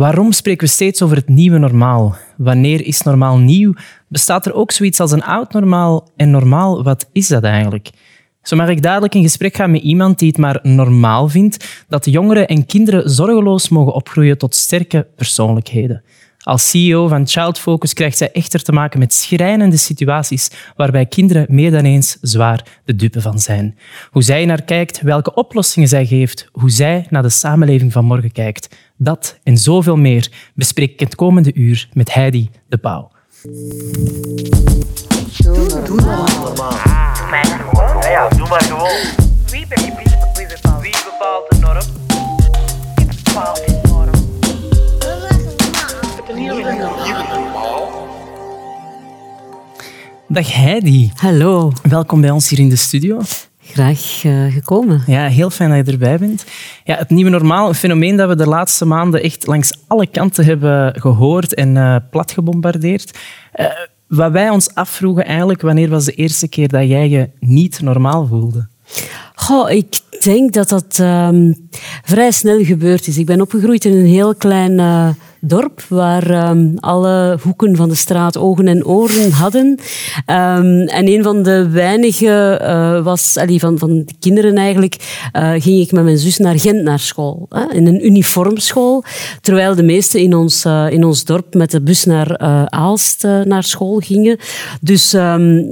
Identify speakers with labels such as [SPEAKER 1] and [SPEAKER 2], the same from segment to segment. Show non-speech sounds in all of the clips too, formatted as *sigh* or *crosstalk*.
[SPEAKER 1] Waarom spreken we steeds over het nieuwe normaal? Wanneer is normaal nieuw? Bestaat er ook zoiets als een oud normaal? En normaal, wat is dat eigenlijk? Zo mag ik dadelijk in gesprek gaan met iemand die het maar normaal vindt dat jongeren en kinderen zorgeloos mogen opgroeien tot sterke persoonlijkheden. Als CEO van Child Focus krijgt zij echter te maken met schrijnende situaties waarbij kinderen meer dan eens zwaar de dupe van zijn. Hoe zij naar kijkt, welke oplossingen zij geeft, hoe zij naar de samenleving van morgen kijkt. Dat en zoveel meer bespreek ik het komende uur met Heidi de Pauw.
[SPEAKER 2] Doe, doe normaal.
[SPEAKER 3] Ja, doe maar gewoon.
[SPEAKER 2] Wie
[SPEAKER 1] Dag Heidi,
[SPEAKER 4] Hallo,
[SPEAKER 1] welkom bij ons hier in de studio.
[SPEAKER 4] graag eh, gekomen.
[SPEAKER 1] Ja, heel fijn dat je erbij bent. Ja, het nieuwe normaal, een fenomeen dat we de laatste maanden echt langs alle kanten hebben gehoord en uh, plat gebombardeerd. Uh, wat wij ons afvroegen eigenlijk, wanneer was de eerste keer dat jij je niet normaal voelde?
[SPEAKER 4] Goh, ik denk dat dat um, vrij snel gebeurd is. Ik ben opgegroeid in een heel klein dorp waar um, alle hoeken van de straat ogen en oren hadden. Um, en een van de weinige uh, was, allee, van, van de kinderen eigenlijk, uh, ging ik met mijn zus naar Gent naar school. Hè, in een uniformschool. Terwijl de meesten in ons, in ons dorp met de bus naar Aalst naar school gingen. Dus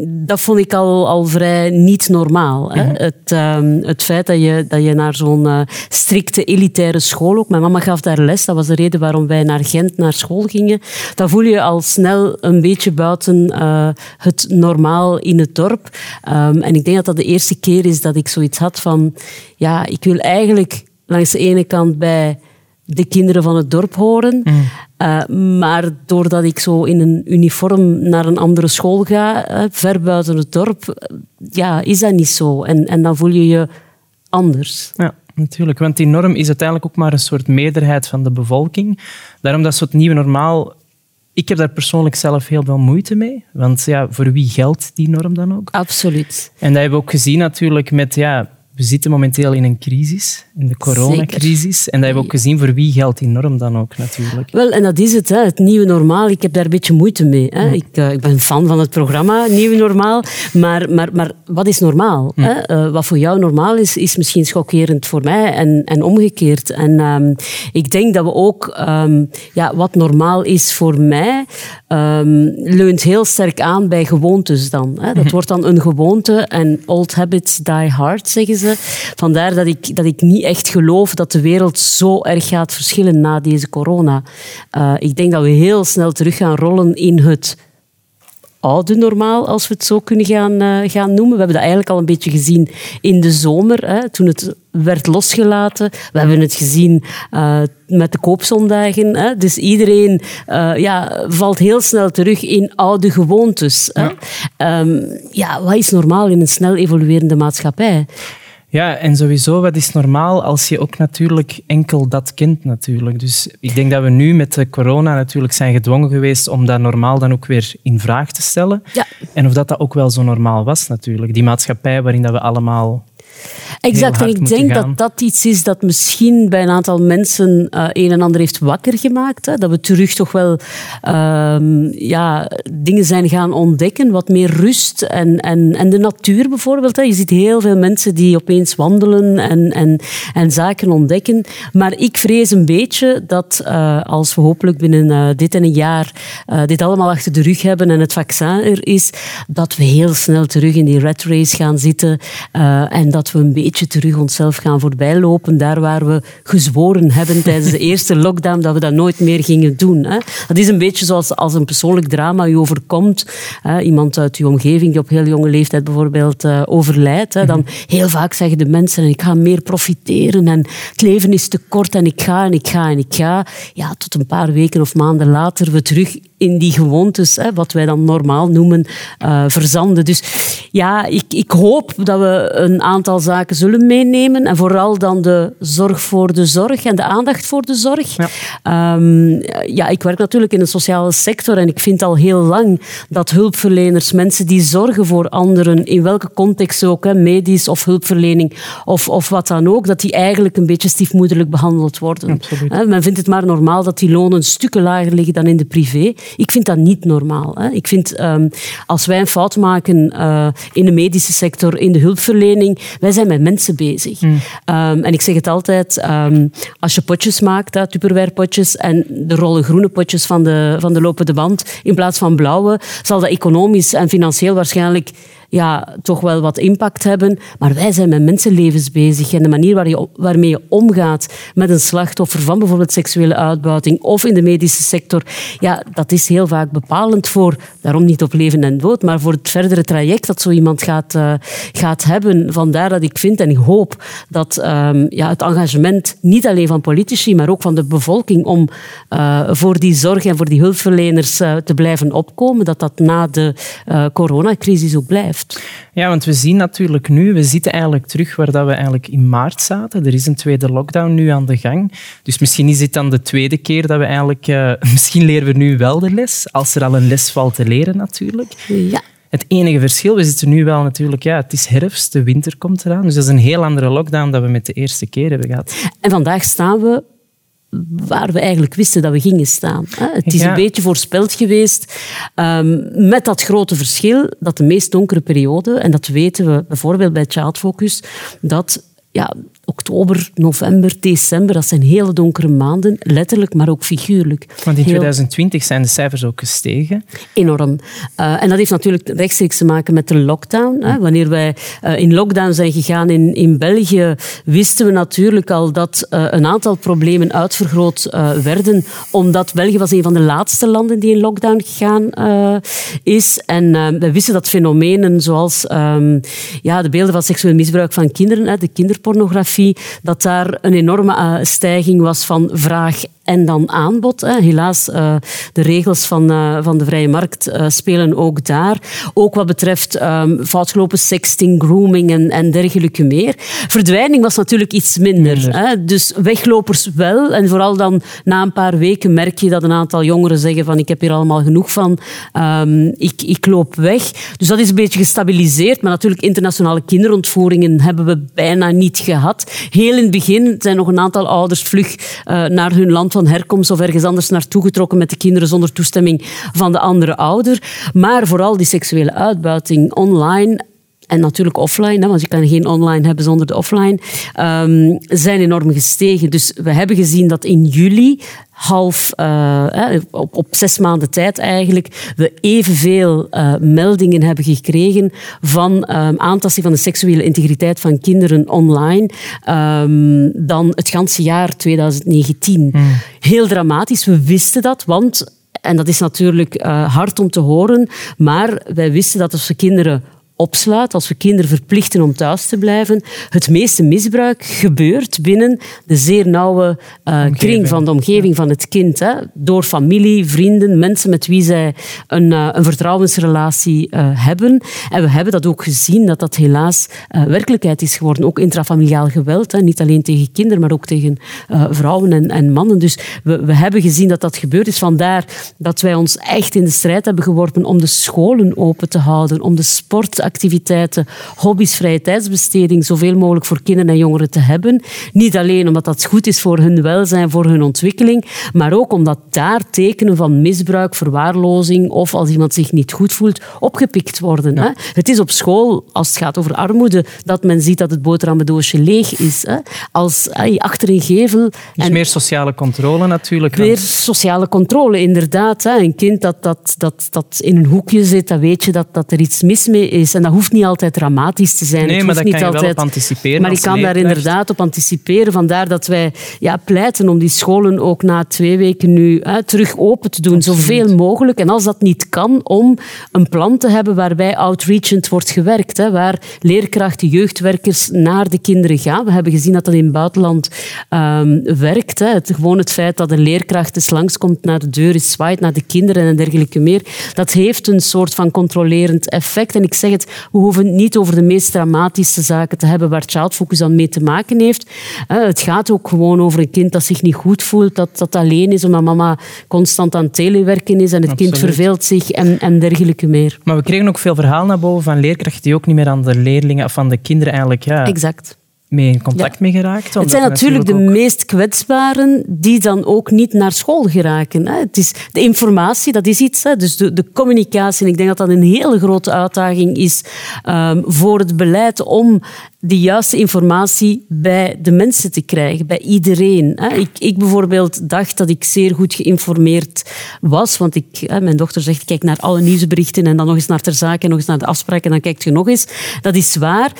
[SPEAKER 4] dat vond ik al, al vrij niet normaal. Hè. Mm -hmm. het, het feit dat je, dat je naar zo'n strikte elitaire school ook... Mijn mama gaf daar les, dat was de reden waarom wij naar Gent naar school gingen. Dan voel je al snel een beetje buiten uh, het normaal in het dorp. Um, en ik denk dat dat de eerste keer is dat ik zoiets had van... Ja, ik wil eigenlijk langs de ene kant bij de kinderen van het dorp horen. Mm. Uh, maar doordat ik zo in een uniform naar een andere school ga, uh, ver buiten het dorp, ja, is dat niet zo. En, en dan voel je je anders.
[SPEAKER 1] Ja, natuurlijk. Want die norm is uiteindelijk ook maar een soort meerderheid van de bevolking. Daarom dat soort nieuwe normaal... Ik heb daar persoonlijk zelf heel veel moeite mee. Want ja, voor wie geldt die norm dan ook?
[SPEAKER 4] Absoluut.
[SPEAKER 1] En dat hebben we ook gezien natuurlijk met... Ja, we zitten momenteel in een crisis, in de coronacrisis. Zeker. En dat hebben we ook gezien voor wie geldt die norm dan ook natuurlijk.
[SPEAKER 4] Wel, en dat is het, hè, het nieuwe normaal. Ik heb daar een beetje moeite mee. Hè. Ja. Ik, uh, ik, ben fan van het programma Nieuwe Normaal. Maar, maar, maar wat is normaal? Ja. Hè? Uh, wat voor jou normaal is, is misschien schokkerend voor mij en, en omgekeerd. En um, ik denk dat we ook, um, ja, wat normaal is voor mij, um, leunt heel sterk aan bij gewoontes dan. Hè. Dat -hmm. wordt dan een gewoonte en old habits die hard, zeggen ze. Vandaar dat ik, dat ik niet echt geloof dat de wereld zo erg gaat verschillen na deze corona. Uh, ik denk dat we heel snel terug gaan rollen in het oude normaal, als we het zo kunnen gaan, uh, gaan noemen. We hebben dat eigenlijk al een beetje gezien in de zomer, hè, toen het werd losgelaten. We hebben het gezien uh, met de koopzondagen. Hè. Dus iedereen uh, ja, valt heel snel terug in oude gewoontes. Hè. Ja. Um, ja, wat is normaal in een snel evoluerende maatschappij?
[SPEAKER 1] Ja, en sowieso, wat is normaal als je ook natuurlijk enkel dat kent natuurlijk. Dus ik denk dat we nu met de corona natuurlijk zijn gedwongen geweest om dat normaal dan ook weer in vraag te stellen.
[SPEAKER 4] Ja.
[SPEAKER 1] En of dat, dat ook wel zo normaal was natuurlijk. Die maatschappij waarin dat we allemaal
[SPEAKER 4] Exact, en ik denk dat dat iets is dat misschien bij een aantal mensen uh, een en ander heeft wakker gemaakt. Hè? Dat we terug toch wel uh, ja, dingen zijn gaan ontdekken, wat meer rust en, en, en de natuur bijvoorbeeld. Hè? Je ziet heel veel mensen die opeens wandelen en, en, en zaken ontdekken. Maar ik vrees een beetje dat uh, als we hopelijk binnen uh, dit en een jaar dit allemaal achter de rug hebben en het vaccin er is, dat we heel snel terug in die rat race gaan zitten en dat we een beetje terug onszelf gaan voorbijlopen, daar waar we gezworen hebben tijdens de eerste lockdown dat we dat nooit meer gingen doen. Hè. Dat is een beetje zoals als een persoonlijk drama je overkomt. Hè. Iemand uit je omgeving die op heel jonge leeftijd bijvoorbeeld uh, overlijdt. Hè. Dan heel vaak zeggen de mensen, ik ga meer profiteren en het leven is te kort en ik ga en ik ga en ik ga. Ja, tot een paar weken of maanden later we terug in die gewoontes, hè, wat wij dan normaal noemen, eh, verzanden. Dus ja, ik, ik hoop dat we een aantal zaken zullen meenemen. En vooral dan de zorg voor de zorg en de aandacht voor de zorg.
[SPEAKER 1] Ja.
[SPEAKER 4] Ehm, ja, ik werk natuurlijk in de sociale sector en ik vind al heel lang dat hulpverleners, mensen die zorgen voor anderen, in welke context ook, hè, medisch of hulpverlening of, of wat dan ook, dat die eigenlijk een beetje stiefmoederlijk behandeld worden.
[SPEAKER 1] Absoluut.
[SPEAKER 4] Hè, Men vindt het maar normaal dat die lonen stukken lager liggen dan in de privé. Ik vind dat niet normaal. Hè. Ik vind, ehm, als wij een fout maken eh, in de medische sector, in de hulpverlening, wij zijn met mensen bezig. Ehm, en ik zeg het altijd, ehm, als je potjes maakt, hè, Tupperware potjes, en de rollen groene potjes van de, van de lopende band in plaats van blauwe, zal dat economisch en financieel waarschijnlijk ja, toch wel wat impact hebben. Maar wij zijn met mensenlevens bezig. En de manier waar je, waarmee je omgaat met een slachtoffer van bijvoorbeeld seksuele uitbuiting of in de medische sector, ja, dat is heel vaak bepalend voor, daarom niet op leven en dood, maar voor het verdere traject dat zo iemand gaat, eh, gaat hebben. Vandaar dat ik vind en ik hoop dat ehm, ja, het engagement niet alleen van politici, maar ook van de bevolking om eh, voor die zorg en voor die hulpverleners eh, te blijven opkomen, dat dat na de coronacrisis ook blijft.
[SPEAKER 1] Ja, want we zien natuurlijk nu, we zitten eigenlijk terug waar dat we eigenlijk in maart zaten. Er is een tweede lockdown nu aan de gang. Dus misschien is dit dan de tweede keer dat we eigenlijk... eh, *laughs* misschien leren we nu wel de les, als er al een les valt te leren natuurlijk.
[SPEAKER 4] Ja.
[SPEAKER 1] Het enige verschil, we zitten nu wel natuurlijk... Ja, het is herfst, de winter komt eraan. Dus dat is een heel andere lockdown dan we met de eerste keer hebben gehad.
[SPEAKER 4] En vandaag staan we waar we eigenlijk wisten dat we gingen staan. Het is
[SPEAKER 1] Ja.
[SPEAKER 4] een beetje voorspeld geweest, ehm, met dat grote verschil dat de meest donkere periode, en dat weten we bijvoorbeeld bij Child Focus, dat ja, oktober, november, december, dat zijn hele donkere maanden, letterlijk, maar ook figuurlijk.
[SPEAKER 1] Want in
[SPEAKER 4] Heel
[SPEAKER 1] 2020 zijn de cijfers ook gestegen.
[SPEAKER 4] Enorm. Eh, en dat heeft natuurlijk rechtstreeks te maken met de lockdown. Hè. Wanneer wij eh, in lockdown zijn gegaan in, in België, wisten we natuurlijk al dat eh, een aantal problemen uitvergroot werden, omdat België was een van de laatste landen die in lockdown gegaan is. En we wisten dat fenomenen zoals ehm, ja, de beelden van seksueel misbruik van kinderen, hè, de kinderpornografie, dat daar een enorme eh, stijging was van vraag en dan aanbod. Hè. Helaas, eh, de regels van, eh, van de vrije markt eh, spelen ook daar. Ook wat betreft ehm foutgelopen sexting, grooming en, en dergelijke meer. Verdwijning was natuurlijk iets minder.
[SPEAKER 1] Minder.
[SPEAKER 4] Hè. Dus weglopers wel. En vooral dan na een paar weken merk je dat een aantal jongeren zeggen van ik heb hier allemaal genoeg van, Ehm, ik, ik loop weg. Dus dat is een beetje gestabiliseerd. Maar natuurlijk internationale kinderontvoeringen hebben we bijna niet gehad. Heel in het begin zijn nog een aantal ouders vlug naar hun land van herkomst of ergens anders naartoe getrokken met de kinderen zonder toestemming van de andere ouder. Maar vooral die seksuele uitbuiting online en natuurlijk offline, hè, want je kan geen online hebben zonder de offline, ehm, zijn enorm gestegen. Dus we hebben gezien dat in juli, half, eh, op, op zes maanden tijd eigenlijk, we evenveel eh, meldingen hebben gekregen van ehm, aantasting van de seksuele integriteit van kinderen online ehm, dan het ganse jaar 2019. Heel dramatisch, we wisten dat, want en dat is natuurlijk eh, hard om te horen, maar wij wisten dat als we kinderen opsluiten, als we kinderen verplichten om thuis te blijven, het meeste misbruik gebeurt binnen de zeer nauwe eh, kring van de omgeving van het kind. Hè, door familie, vrienden, mensen met wie zij een, eh, een vertrouwensrelatie eh, hebben. En we hebben dat ook gezien, dat dat helaas werkelijkheid is geworden. Ook intrafamiliaal geweld, hè, niet alleen tegen kinderen, maar ook tegen vrouwen en, en mannen. Dus we, we hebben gezien dat dat gebeurd is. Vandaar dat wij ons echt in de strijd hebben geworpen om de scholen open te houden, om de sportactiviteiten, hobby's, vrije tijdsbesteding zoveel mogelijk voor kinderen en jongeren te hebben. Niet alleen omdat dat goed is voor hun welzijn, voor hun ontwikkeling, maar ook omdat daar tekenen van misbruik, verwaarlozing of als iemand zich niet goed voelt, opgepikt worden. Hè. Het is op school, als het gaat over armoede, dat men ziet dat het boterhammendoosje leeg is. Hè. Als eh, achter een gevel...
[SPEAKER 1] Dus
[SPEAKER 4] en-
[SPEAKER 1] meer sociale controle natuurlijk. want-
[SPEAKER 4] Weer sociale controle, inderdaad. Hè. Een kind dat, dat, dat, dat in een hoekje zit, dan weet je dat, dat er iets mis mee is. En dat hoeft niet altijd dramatisch te zijn.
[SPEAKER 1] Nee,
[SPEAKER 4] Het
[SPEAKER 1] maar daar
[SPEAKER 4] niet
[SPEAKER 1] kan je wel op anticiperen
[SPEAKER 4] Maar ik kan daar inderdaad op anticiperen. Vandaar dat wij ja, pleiten om die scholen ook na twee weken nu hè, terug open te doen. Zoveel mogelijk. En als dat niet kan, om een plan te hebben waarbij outreachend wordt gewerkt. Hè, waar leerkrachten, jeugdwerkers naar de kinderen gaan. We hebben gezien dat dat in het buitenland ehm, werkt. Hè. Het, gewoon het feit dat een leerkracht eens langskomt naar de deur, is zwaait naar de kinderen en dergelijke meer. Dat heeft een soort van controlerend effect. En ik zeg het, we hoeven het niet over de meest dramatische zaken te hebben waar Child Focus dan mee te maken heeft. Eh, Het gaat ook gewoon over een kind dat zich niet goed voelt, dat, dat alleen is omdat mama constant aan telewerken is en het kind verveelt zich en, en dergelijke meer.
[SPEAKER 1] Maar we kregen ook veel verhaal naar boven van leerkrachten die ook niet meer aan de leerlingen of aan de kinderen eigenlijk ja,
[SPEAKER 4] Exact.
[SPEAKER 1] Mee in contact mee geraakt.
[SPEAKER 4] Het zijn natuurlijk de
[SPEAKER 1] ook-
[SPEAKER 4] meest kwetsbaren die dan ook niet naar school geraken. hè. Het is de informatie, dat is iets. hè. Dus de, de communicatie. En ik denk dat dat een hele grote uitdaging is ehm, voor het beleid om de juiste informatie bij de mensen te krijgen, bij iedereen. hè. Ik, ik bijvoorbeeld dacht dat ik zeer goed geïnformeerd was, want ik, hè, mijn dochter zegt, kijk naar alle nieuwsberichten en dan nog eens naar ter zake en nog eens naar de afspraken en dan kijkt je nog eens. Dat is waar.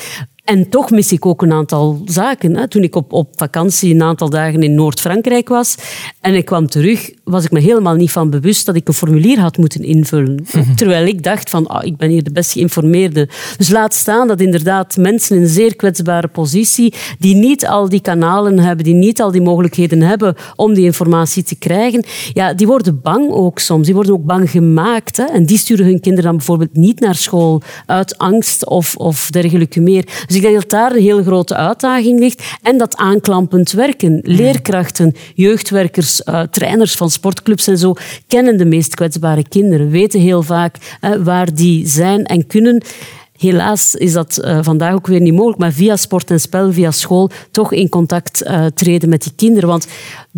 [SPEAKER 4] En toch mis ik ook een aantal zaken. Hè. Toen ik op, op vakantie een aantal dagen in Noord-Frankrijk was en ik kwam terug, was ik me helemaal niet van bewust dat ik een formulier had moeten invullen. Terwijl ik dacht van, ah, ik ben hier de best geïnformeerde. Dus laat staan dat inderdaad mensen in een zeer kwetsbare positie, die niet al die kanalen hebben, die niet al die mogelijkheden hebben om die informatie te krijgen, ja, die worden bang ook soms. Die worden ook bang gemaakt. Hè. En die sturen hun kinderen dan bijvoorbeeld niet naar school uit angst of, of dergelijke meer. Dus ik denk dat daar een heel grote uitdaging ligt. En dat aanklampend werken. Leerkrachten, jeugdwerkers, eh, trainers van sportclubs en zo kennen de meest kwetsbare kinderen, weten heel vaak waar die zijn en kunnen. Helaas is dat eh, vandaag ook weer niet mogelijk, maar via sport en spel, via school, toch in contact eh, treden met die kinderen. Want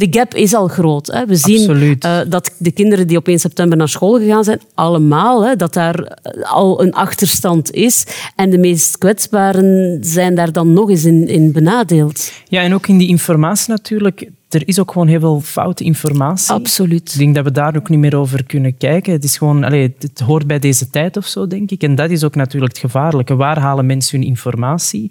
[SPEAKER 4] de gap is al groot. Hè. We zien eh, dat de kinderen die op 1 september naar school gegaan zijn, allemaal, hè, dat daar eh, al een achterstand is. En de meest kwetsbaren zijn daar dan nog eens in, in benadeeld.
[SPEAKER 1] Ja, en ook in die informatie natuurlijk. Er is ook gewoon heel veel foute informatie.
[SPEAKER 4] Absoluut.
[SPEAKER 1] Ik denk dat we daar ook niet meer over kunnen kijken. Het is gewoon, allee, het hoort bij deze tijd of zo, denk ik. En dat is ook natuurlijk het gevaarlijke. Waar halen mensen hun informatie?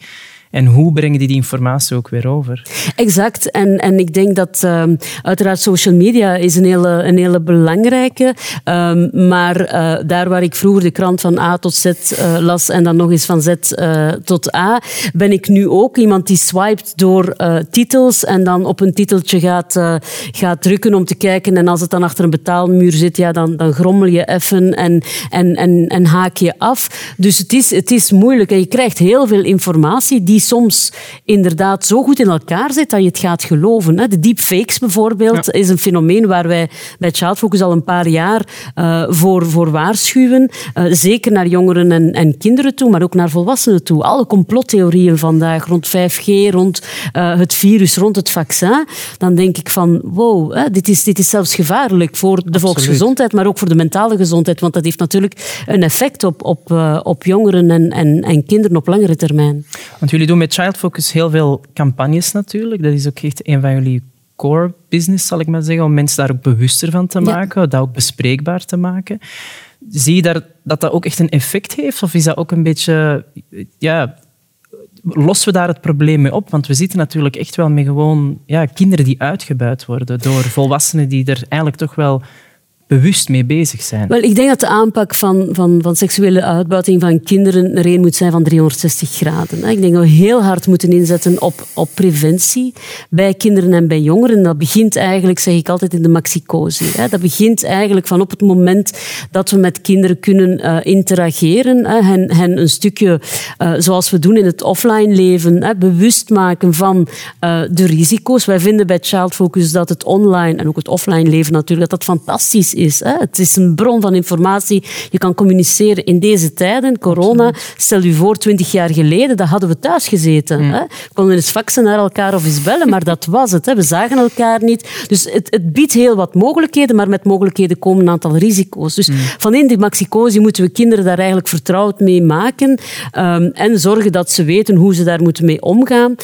[SPEAKER 1] En hoe brengen die die informatie ook weer over?
[SPEAKER 4] Exact. En, en ik denk dat ehm, uiteraard social media is een hele, een hele belangrijke. Um, maar uh, daar waar ik vroeger de krant van A tot Z uh, las en dan nog eens van Z uh, tot A, ben ik nu ook iemand die swipet door titels en dan op een titeltje gaat, gaat drukken om te kijken. En als het dan achter een betaalmuur zit, ja, dan, dan grommel je even en, en, en, en haak je af. Dus het is, het is moeilijk en je krijgt heel veel informatie die soms inderdaad zo goed in elkaar zit dat je het gaat geloven. De deepfakes bijvoorbeeld ja. is een fenomeen waar wij bij Child Focus al een paar jaar uh, voor, voor waarschuwen. Uh, zeker naar jongeren en, en, kinderen toe, maar ook naar volwassenen toe. Alle complottheorieën vandaag rond 5G, rond uh, het virus, rond het vaccin. Dan denk ik van, wow, hè, dit, is, dit is zelfs gevaarlijk voor de Absoluut. volksgezondheid, maar ook voor de mentale gezondheid. Want dat heeft natuurlijk een effect op, op, op jongeren en, en, en kinderen op langere termijn.
[SPEAKER 1] Want jullie doen met Child Focus heel veel campagnes natuurlijk. Dat is ook echt een van jullie core business, zal ik maar zeggen, om mensen daar ook bewuster van te maken, ja. dat ook bespreekbaar te maken. Zie je daar, dat dat ook echt een effect heeft? Of is dat ook een beetje... Ja, lossen we daar het probleem mee op? Want we zitten natuurlijk echt wel met gewoon ja, kinderen die uitgebuit worden door volwassenen die er eigenlijk toch wel bewust mee bezig zijn?
[SPEAKER 4] Wel, ik denk dat de aanpak van, van, van seksuele uitbuiting van kinderen er een moet zijn van 360 graden. Ik denk dat we heel hard moeten inzetten op, op preventie bij kinderen en bij jongeren. Dat begint eigenlijk, zeg ik altijd, in de maxicosi. Dat begint eigenlijk van op het moment dat we met kinderen kunnen uh, interageren, hen, hen een stukje, uh, zoals we doen in het offline leven, bewust maken van uh, de risico's. Wij vinden bij Child Focus dat het online en ook het offline leven natuurlijk, dat dat fantastisch is. Hè? Het is een bron van informatie. Je kan communiceren in deze tijden, corona. Absoluut. Stel je voor, twintig jaar geleden, dat hadden we thuis gezeten. Mm. Hè? We konden eens faxen naar elkaar of eens bellen, maar dat was het. Hè? We zagen elkaar niet. Dus het, het, biedt heel wat mogelijkheden, maar met mogelijkheden komen een aantal risico's. Dus mm. van in die maxicosi moeten we kinderen daar eigenlijk vertrouwd mee maken um, en zorgen dat ze weten hoe ze daar moeten mee omgaan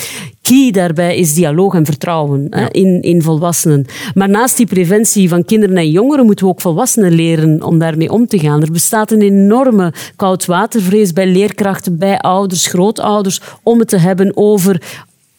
[SPEAKER 4] key daarbij is dialoog en vertrouwen hè, in, in volwassenen. Maar naast die preventie van kinderen en jongeren moeten we ook volwassenen leren om daarmee om te gaan. Er bestaat een enorme koudwatervrees bij leerkrachten, bij ouders, grootouders, om het te hebben over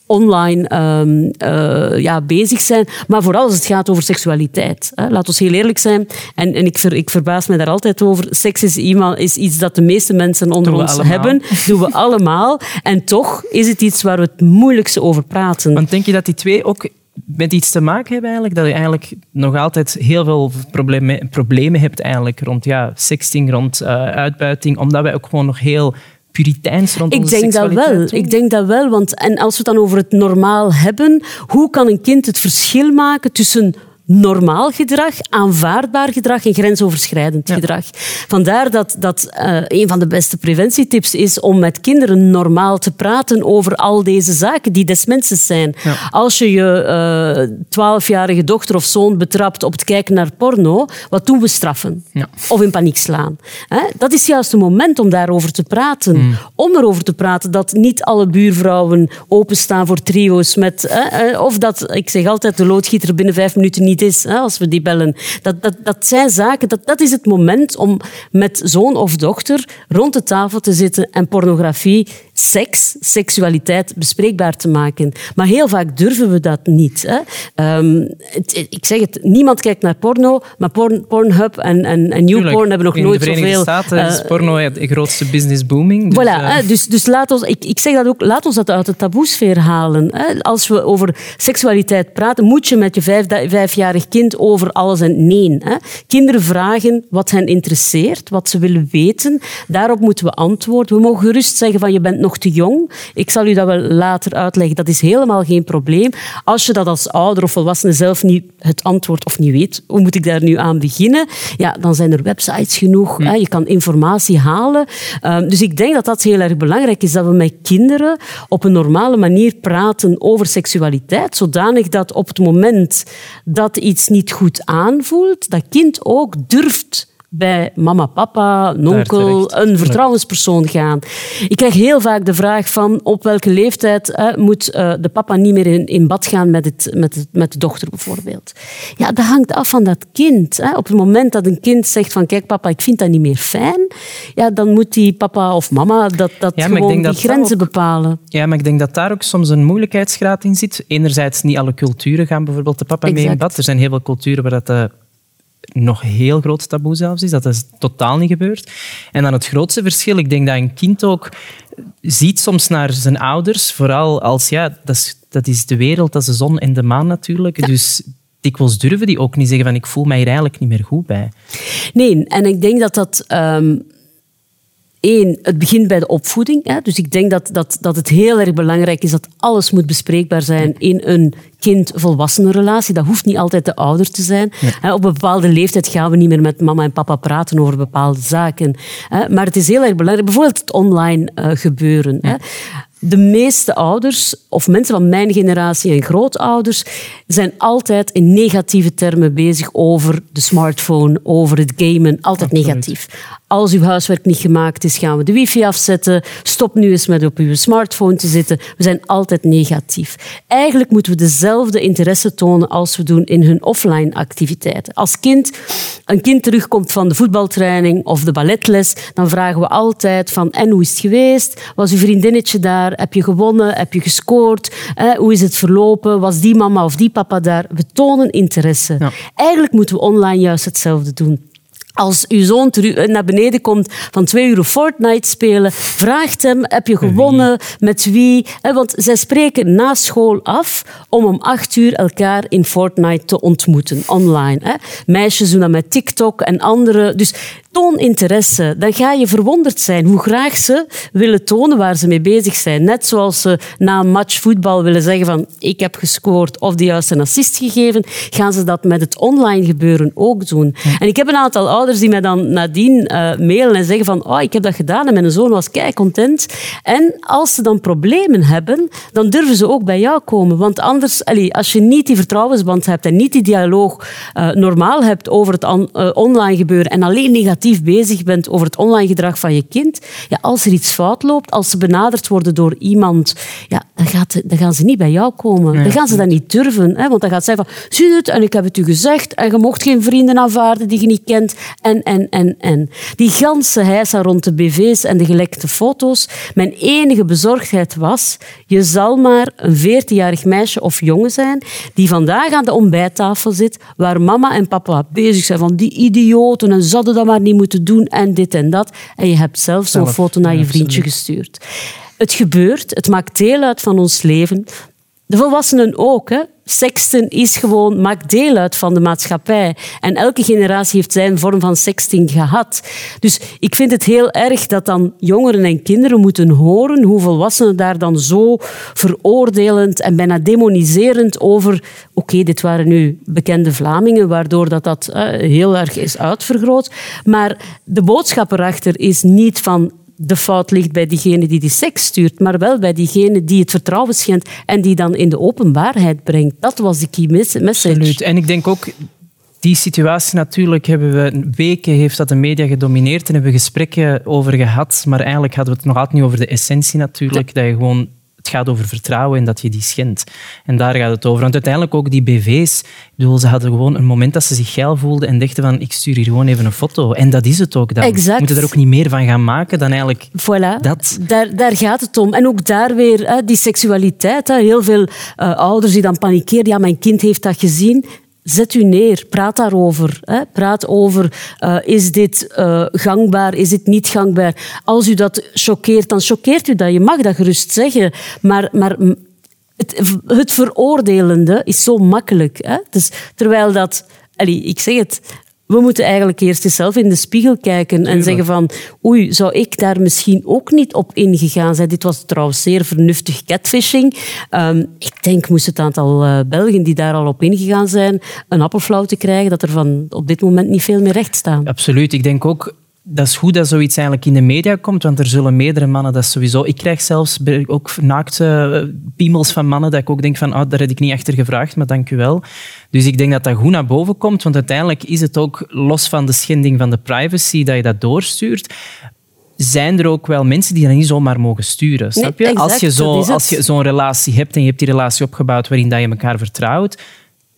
[SPEAKER 4] online ehm, eh, ja, bezig zijn. Maar vooral als het gaat over seksualiteit. Hè. Laat ons heel eerlijk zijn. En, en ik, ver, ik verbaas me daar altijd over. Seks is, iemand, is iets dat de meeste mensen onder
[SPEAKER 1] Doen
[SPEAKER 4] ons
[SPEAKER 1] allemaal.
[SPEAKER 4] hebben. Doen we allemaal. En toch is het iets waar we het moeilijkste over praten.
[SPEAKER 1] Want denk je dat die twee ook met iets te maken hebben eigenlijk? Dat je eigenlijk nog altijd heel veel problemen, problemen hebt eigenlijk rond ja, sexting, rond eh, uitbuiting, omdat wij ook gewoon nog heel puriteins rond
[SPEAKER 4] Ik
[SPEAKER 1] onze
[SPEAKER 4] denk dat wel.
[SPEAKER 1] doen?
[SPEAKER 4] Ik denk dat wel. Want, en als we het dan over het normaal hebben, hoe kan een kind het verschil maken tussen normaal gedrag, aanvaardbaar gedrag en grensoverschrijdend gedrag. Vandaar dat, dat eh, een van de beste preventietips is om met kinderen normaal te praten over al deze zaken die des mensen zijn. Als je je twaalfjarige dochter of zoon betrapt op het kijken naar porno, wat doen we straffen?
[SPEAKER 1] Ja.
[SPEAKER 4] Of in paniek slaan. Hè? Dat is juist het moment om daarover te praten.
[SPEAKER 1] Mm.
[SPEAKER 4] Om erover te praten dat niet alle buurvrouwen openstaan voor trio's met... Hè, eh, of dat, ik zeg altijd, de loodgieter binnen vijf minuten niet is, hè, als we die bellen. Dat, dat, dat zijn zaken, dat, dat is het moment om met zoon of dochter rond de tafel te zitten en pornografie, seks, seksualiteit bespreekbaar te maken. Maar heel vaak durven we dat niet. Hè. Ehm, het- ik zeg het, niemand kijkt naar porno, maar porn, Pornhub en, en, en. Newporn hebben nog
[SPEAKER 1] In
[SPEAKER 4] nooit
[SPEAKER 1] de Verenigde
[SPEAKER 4] zoveel...
[SPEAKER 1] Staten is
[SPEAKER 4] eh,
[SPEAKER 1] porno de grootste business booming. Dus,
[SPEAKER 4] Voilà,
[SPEAKER 1] eh,
[SPEAKER 4] dus, dus laat ons, ik, ik zeg dat ook, laat ons dat uit de taboesfeer halen. Hè. Als we over seksualiteit praten, moet je met je vijf, vijfjarig kind over alles en nee. Hè. Kinderen vragen wat hen interesseert, wat ze willen weten. Daarop moeten we antwoorden. We mogen gerust zeggen van je bent nog te jong. Ik zal u dat wel later uitleggen. Dat is helemaal geen probleem. Als je dat als ouder of volwassene zelf niet het antwoord of niet weet, hoe moet ik daar nu aan beginnen? Ja, dan zijn er websites genoeg. Hè. Je kan informatie halen. Ehm, dus ik denk dat dat heel erg belangrijk is, dat we met kinderen op een normale manier praten over seksualiteit, zodanig dat op het moment dat iets niet goed aanvoelt, dat kind ook durft bij mama, papa, een onkel,
[SPEAKER 1] terecht.
[SPEAKER 4] een vertrouwenspersoon gaan. Ik krijg heel vaak de vraag van op welke leeftijd hè, moet eh, de papa niet meer in, in bad gaan met, het, met, het, met de dochter bijvoorbeeld. Ja, dat hangt af van dat kind. Hè. Op het moment dat een kind zegt van kijk papa, ik vind dat niet meer fijn, ja, dan moet die papa of mama dat, dat
[SPEAKER 1] Ja,
[SPEAKER 4] gewoon die
[SPEAKER 1] dat
[SPEAKER 4] grenzen
[SPEAKER 1] ook-
[SPEAKER 4] bepalen.
[SPEAKER 1] Ja, maar ik denk dat daar ook soms een moeilijkheidsgraad in zit. Enerzijds, niet alle culturen gaan bijvoorbeeld de papa mee in bad. Er zijn heel veel culturen waar dat nog heel groot taboe zelfs is. Dat is totaal niet gebeurd. En dan het grootste verschil, ik denk dat een kind ook ziet soms naar zijn ouders, vooral als, ja, dat is, dat is de wereld, dat is de zon en de maan natuurlijk. Dus dikwijls durven die ook niet zeggen van ik voel mij hier eigenlijk niet meer goed bij.
[SPEAKER 4] Nee, en ik denk dat dat... ehm Eén, het begint bij de opvoeding. Hè? Dus ik denk dat, dat, dat het heel erg belangrijk is dat alles moet bespreekbaar zijn in een kind-volwassenen relatie. Dat hoeft niet altijd de ouder te zijn. Hè, Op een bepaalde leeftijd gaan we niet meer met mama en papa praten over bepaalde zaken. Hè? Maar het is heel erg belangrijk. Bijvoorbeeld het online eh, gebeuren. Hè? De meeste ouders, of mensen van mijn generatie en grootouders, zijn altijd in negatieve termen bezig over de smartphone, over het gamen. Altijd
[SPEAKER 1] Absoluut.
[SPEAKER 4] negatief. Als uw huiswerk niet gemaakt is, gaan we de wifi afzetten. Stop nu eens met op uw smartphone te zitten. We zijn altijd negatief. Eigenlijk moeten we dezelfde interesse tonen als we doen in hun offline activiteiten. Als kind, een kind terugkomt van de voetbaltraining of de balletles, dan vragen we altijd van en hoe is het geweest? Was uw vriendinnetje daar? Heb je gewonnen? Heb je gescoord? Eh, hoe is het verlopen? Was die mama of die papa daar? We tonen interesse.
[SPEAKER 1] Ja.
[SPEAKER 4] Eigenlijk moeten we online juist hetzelfde doen. Als uw zoon eh, naar beneden komt van twee uur Fortnite spelen, vraagt hem, heb je gewonnen, met wie? Eh, Want zij spreken na school af om om acht uur elkaar in Fortnite te ontmoeten, online. Meisjes doen dat met TikTok en andere. Dus toon interesse. Dan ga je verwonderd zijn hoe graag ze willen tonen waar ze mee bezig zijn. Net zoals ze na een match voetbal willen zeggen van ik heb gescoord of de juiste assist gegeven, gaan ze dat met het online gebeuren ook doen. En ik heb een aantal ouders die mij dan nadien eh, mailen en zeggen van oh, ik heb dat gedaan en mijn zoon was kei content. En als ze dan problemen hebben, dan durven ze ook bij jou komen. Want anders, allee, als je niet die vertrouwensband hebt en niet die dialoog eh, normaal hebt over het eh, online gebeuren en alleen negatief bezig bent over het online gedrag van je kind, ja, als er iets fout loopt, als ze benaderd worden door iemand, ja, gaat, dan gaan ze niet bij jou komen. dan gaan ze dat niet durven. Hè? Want dan gaat zij van, zie het, en ik heb het u gezegd, en je mocht geen vrienden aanvaarden die je niet kent, en, en, en, en. Die ganse heisa rond de BV's en de gelekte foto's. Mijn enige bezorgdheid was, je zal maar een 14-jarig meisje of jongen zijn die vandaag aan de ontbijttafel zit, waar mama en papa bezig zijn van die idioten en zouden dat maar niet moeten doen en dit en dat. En je hebt zelf zo'n foto naar je vriendje gestuurd. Het gebeurt, het maakt deel uit van ons leven. De volwassenen ook. Hè. Sexten is gewoon, maakt deel uit van de maatschappij. En elke generatie heeft zijn vorm van sexting gehad. Dus ik vind het heel erg dat dan jongeren en kinderen moeten horen hoe volwassenen daar dan zo veroordelend en bijna demoniserend over... Oké, dit waren nu bekende Vlamingen, waardoor dat, dat heel erg is uitvergroot. Maar de boodschap erachter is niet van de fout ligt bij diegene die die seks stuurt, maar wel bij diegene die het vertrouwen schendt en die dan in de openbaarheid brengt. Dat was de key mes- message.
[SPEAKER 1] Absoluut. En ik denk ook, die situatie natuurlijk hebben we weken, heeft dat de media gedomineerd en hebben we gesprekken over gehad. Maar eigenlijk hadden we het nog altijd niet over de essentie natuurlijk. Dat je gewoon, het gaat over vertrouwen en dat je die schendt. En daar gaat het over. Want uiteindelijk ook die BV's, ik bedoel, ze hadden gewoon een moment dat ze zich geil voelden en dachten van, ik stuur hier gewoon even een foto. En dat is het ook dan.
[SPEAKER 4] Exact.
[SPEAKER 1] We moeten er ook niet meer van gaan maken dan eigenlijk...
[SPEAKER 4] Voilà,
[SPEAKER 1] Dat.
[SPEAKER 4] Daar, daar gaat het om. En ook daar weer hè, die seksualiteit. Hè. Heel veel eh, ouders die dan panikeren. Ja, mijn kind heeft dat gezien. Zet u neer, praat daarover. Hè. Praat over, eh, is dit eh, gangbaar, is dit niet gangbaar? Als u dat choqueert, dan choqueert u dat. Je mag dat gerust zeggen. Maar, maar het, het veroordelende is zo makkelijk. Hè? Dus terwijl dat... Allee, ik zeg het... We moeten eigenlijk eerst eens zelf in de spiegel kijken en zeggen van oei, zou ik daar misschien ook niet op ingegaan zijn? Dit was trouwens zeer vernuftig catfishing. Ehm, ik denk moest het aantal eh, Belgen die daar al op ingegaan zijn een appelflauw te krijgen, dat er van op dit moment niet veel meer recht staan.
[SPEAKER 1] Absoluut. Ik denk ook dat is goed dat zoiets eigenlijk in de media komt, want er zullen meerdere mannen dat sowieso... Ik krijg zelfs ook naakte eh, piemels van mannen dat ik ook denk van, oh, daar heb ik niet achter gevraagd, maar dank u wel. Dus ik denk dat dat goed naar boven komt, want uiteindelijk is het ook, los van de schending van de privacy, dat je dat doorstuurt, zijn er ook wel mensen die dat niet zomaar mogen sturen. Snap je?
[SPEAKER 4] exact,
[SPEAKER 1] als je
[SPEAKER 4] dat
[SPEAKER 1] zo- zo'n relatie hebt en je hebt die relatie opgebouwd waarin dat je elkaar vertrouwt,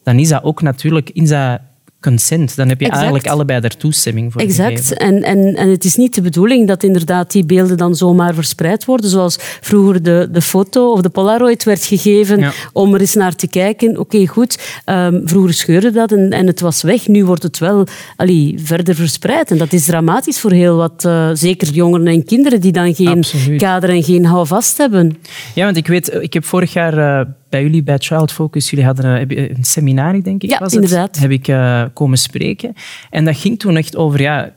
[SPEAKER 1] dan is dat ook natuurlijk in dat consent. Dan heb je
[SPEAKER 4] Exact.
[SPEAKER 1] eigenlijk allebei daar toestemming voor
[SPEAKER 4] Exact.
[SPEAKER 1] gegeven.
[SPEAKER 4] En, en, en het is niet de bedoeling dat inderdaad die beelden dan zomaar verspreid worden, zoals vroeger de, de foto of de Polaroid werd gegeven
[SPEAKER 1] Ja.
[SPEAKER 4] om er eens naar te kijken. Oké, goed. Ehm, vroeger scheurde dat en, en het was weg. Nu wordt het wel allee, verder verspreid. En dat is dramatisch voor heel wat, eh, zeker jongeren en kinderen die dan geen
[SPEAKER 1] Absoluut.
[SPEAKER 4] kader en geen houvast hebben.
[SPEAKER 1] Ja, want ik weet, ik heb vorig jaar eh, bij jullie bij Child Focus, jullie hadden eh, heb je een seminar, denk ik,
[SPEAKER 4] Ja,
[SPEAKER 1] was het,
[SPEAKER 4] inderdaad.
[SPEAKER 1] heb ik eh, komen spreken. En dat ging toen echt over ja,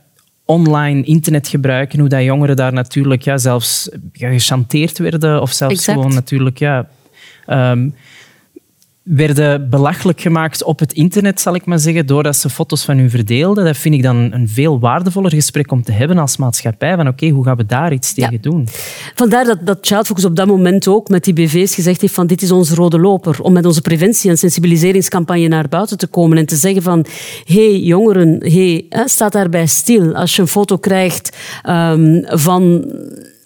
[SPEAKER 1] online internet gebruiken, hoe dat jongeren daar natuurlijk ja, zelfs ja, gechanteerd werden of zelfs
[SPEAKER 4] Exact.
[SPEAKER 1] gewoon natuurlijk ja, ehm, werden belachelijk gemaakt op het internet, zal ik maar zeggen, doordat ze foto's van hun verdeelden. Dat vind ik dan een veel waardevoller gesprek om te hebben als maatschappij. Van oké, hoe gaan we daar iets
[SPEAKER 4] Ja.
[SPEAKER 1] tegen doen?
[SPEAKER 4] Vandaar dat, dat Child Focus op dat moment ook met die BV's gezegd heeft van dit is onze rode loper. Om met onze preventie- en sensibiliseringscampagne naar buiten te komen en te zeggen van hé hey, jongeren, hey, hè, sta daarbij stil. Als je een foto krijgt ehm, van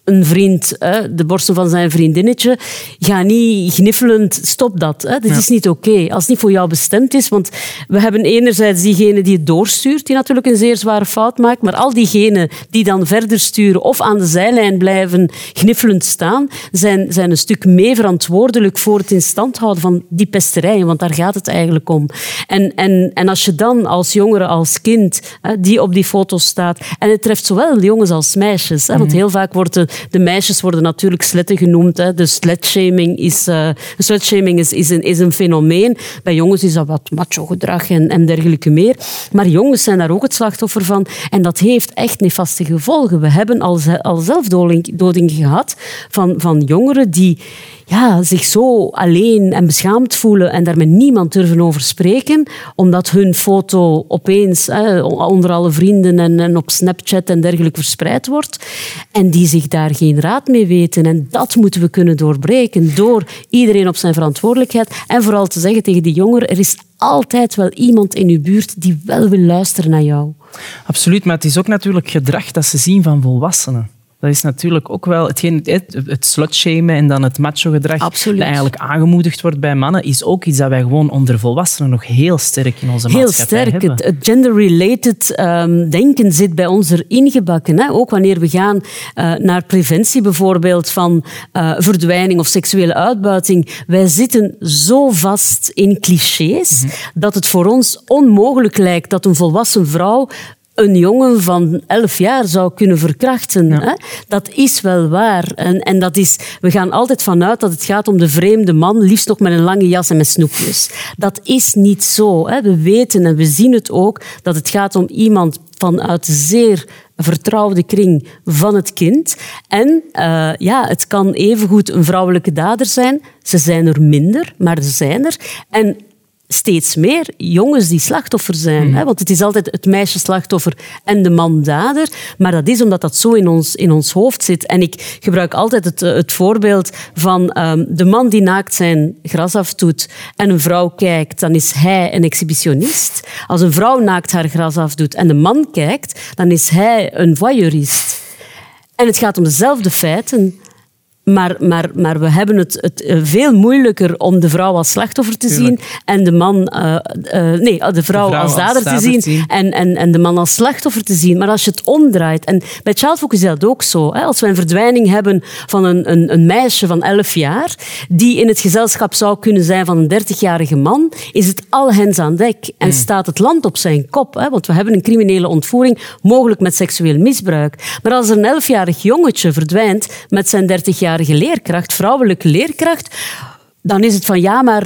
[SPEAKER 4] een vriend, hè, de borsten van zijn vriendinnetje, ga niet gniffelend, stop dat. Hè. Dit is niet oké. Als het niet voor jou bestemd is, want we hebben enerzijds diegene die het doorstuurt, die natuurlijk een zeer zware fout maakt, maar al diegenen die dan verder sturen of aan de zijlijn blijven gniffelend staan, zijn, zijn een stuk mee verantwoordelijk voor het in stand houden van die pesterijen, want daar gaat het eigenlijk om. En, en, en als je dan als jongere, als kind, hè, die op die foto staat, en het treft zowel jongens als meisjes, hè, want heel vaak worden de meisjes worden natuurlijk sletten genoemd. Hè. De slutshaming is, eh, slutshaming is, is, een, is een fenomeen. Bij jongens is dat wat macho-gedrag en, en dergelijke meer. Maar jongens zijn daar ook het slachtoffer van. En dat heeft echt nefaste gevolgen. We hebben al, al zelfdoding doding gehad van, van jongeren die ja, zich zo alleen en beschaamd voelen en daar met niemand durven over spreken, omdat hun foto opeens onder alle vrienden en, en op Snapchat en dergelijke verspreid wordt. En die zich daar geen raad mee weten. En dat moeten we kunnen doorbreken door iedereen op zijn verantwoordelijkheid. En vooral te zeggen tegen die jongeren, er is altijd wel iemand in uw buurt die wel wil luisteren naar jou.
[SPEAKER 1] Absoluut, maar het is ook natuurlijk gedrag dat ze zien van volwassenen. Dat is natuurlijk ook wel hetgeen, het, het slutshamen en dan het macho-gedrag
[SPEAKER 4] Absoluut.
[SPEAKER 1] dat eigenlijk aangemoedigd wordt bij mannen, is ook iets dat wij gewoon onder volwassenen nog heel sterk in onze
[SPEAKER 4] Heel
[SPEAKER 1] maatschappij
[SPEAKER 4] sterk.
[SPEAKER 1] hebben.
[SPEAKER 4] Het, het gender-related ehm, denken zit bij ons erin gebakken. Hè? Ook wanneer we gaan eh, naar preventie bijvoorbeeld van eh, verdwijning of seksuele uitbuiting. Wij zitten zo vast in clichés
[SPEAKER 1] Mhm.
[SPEAKER 4] dat het voor ons onmogelijk lijkt dat een volwassen vrouw een jongen van 11 jaar zou kunnen verkrachten. Hè? Dat is wel waar. En, en dat is, we gaan altijd vanuit dat het gaat om de vreemde man, liefst nog met een lange jas en met snoepjes. Dat is niet zo. Hè? We weten en we zien het ook dat het gaat om iemand vanuit zeer vertrouwde kring van het kind. En eh, ja, het kan evengoed een vrouwelijke dader zijn. Ze zijn er minder, maar ze zijn er. En steeds meer jongens die slachtoffer zijn. Hè? Want het is altijd het meisje slachtoffer en de man dader. Maar dat is omdat dat zo in ons, in ons hoofd zit. En ik gebruik altijd het, eh, het voorbeeld van ehm, de man die naakt zijn gras afdoet en een vrouw kijkt, dan is hij een exhibitionist. Als een vrouw naakt haar gras afdoet en de man kijkt, dan is hij een voyeurist. En het gaat om dezelfde feiten. Maar, maar, maar we hebben het, het eh, veel moeilijker om de vrouw als slachtoffer te
[SPEAKER 1] Tuurlijk.
[SPEAKER 4] zien en de man, eh, eh, nee, de vrouw,
[SPEAKER 1] vrouw
[SPEAKER 4] als
[SPEAKER 1] als
[SPEAKER 4] dader te zien. En, en, en de man als slachtoffer te zien. Maar als je het omdraait, en bij Child Focus is dat ook zo. Hè? Als we een verdwijning hebben van een, een, een meisje van 11 jaar, die in het gezelschap zou kunnen zijn van een 30-jarige man, is het al hens aan dek en staat het land op zijn kop. Hè? Want we hebben een criminele ontvoering, mogelijk met seksueel misbruik. Maar als er een 11-jarig jongetje verdwijnt met zijn 30-jarige leerkracht, vrouwelijke leerkracht, dan is het van ja, maar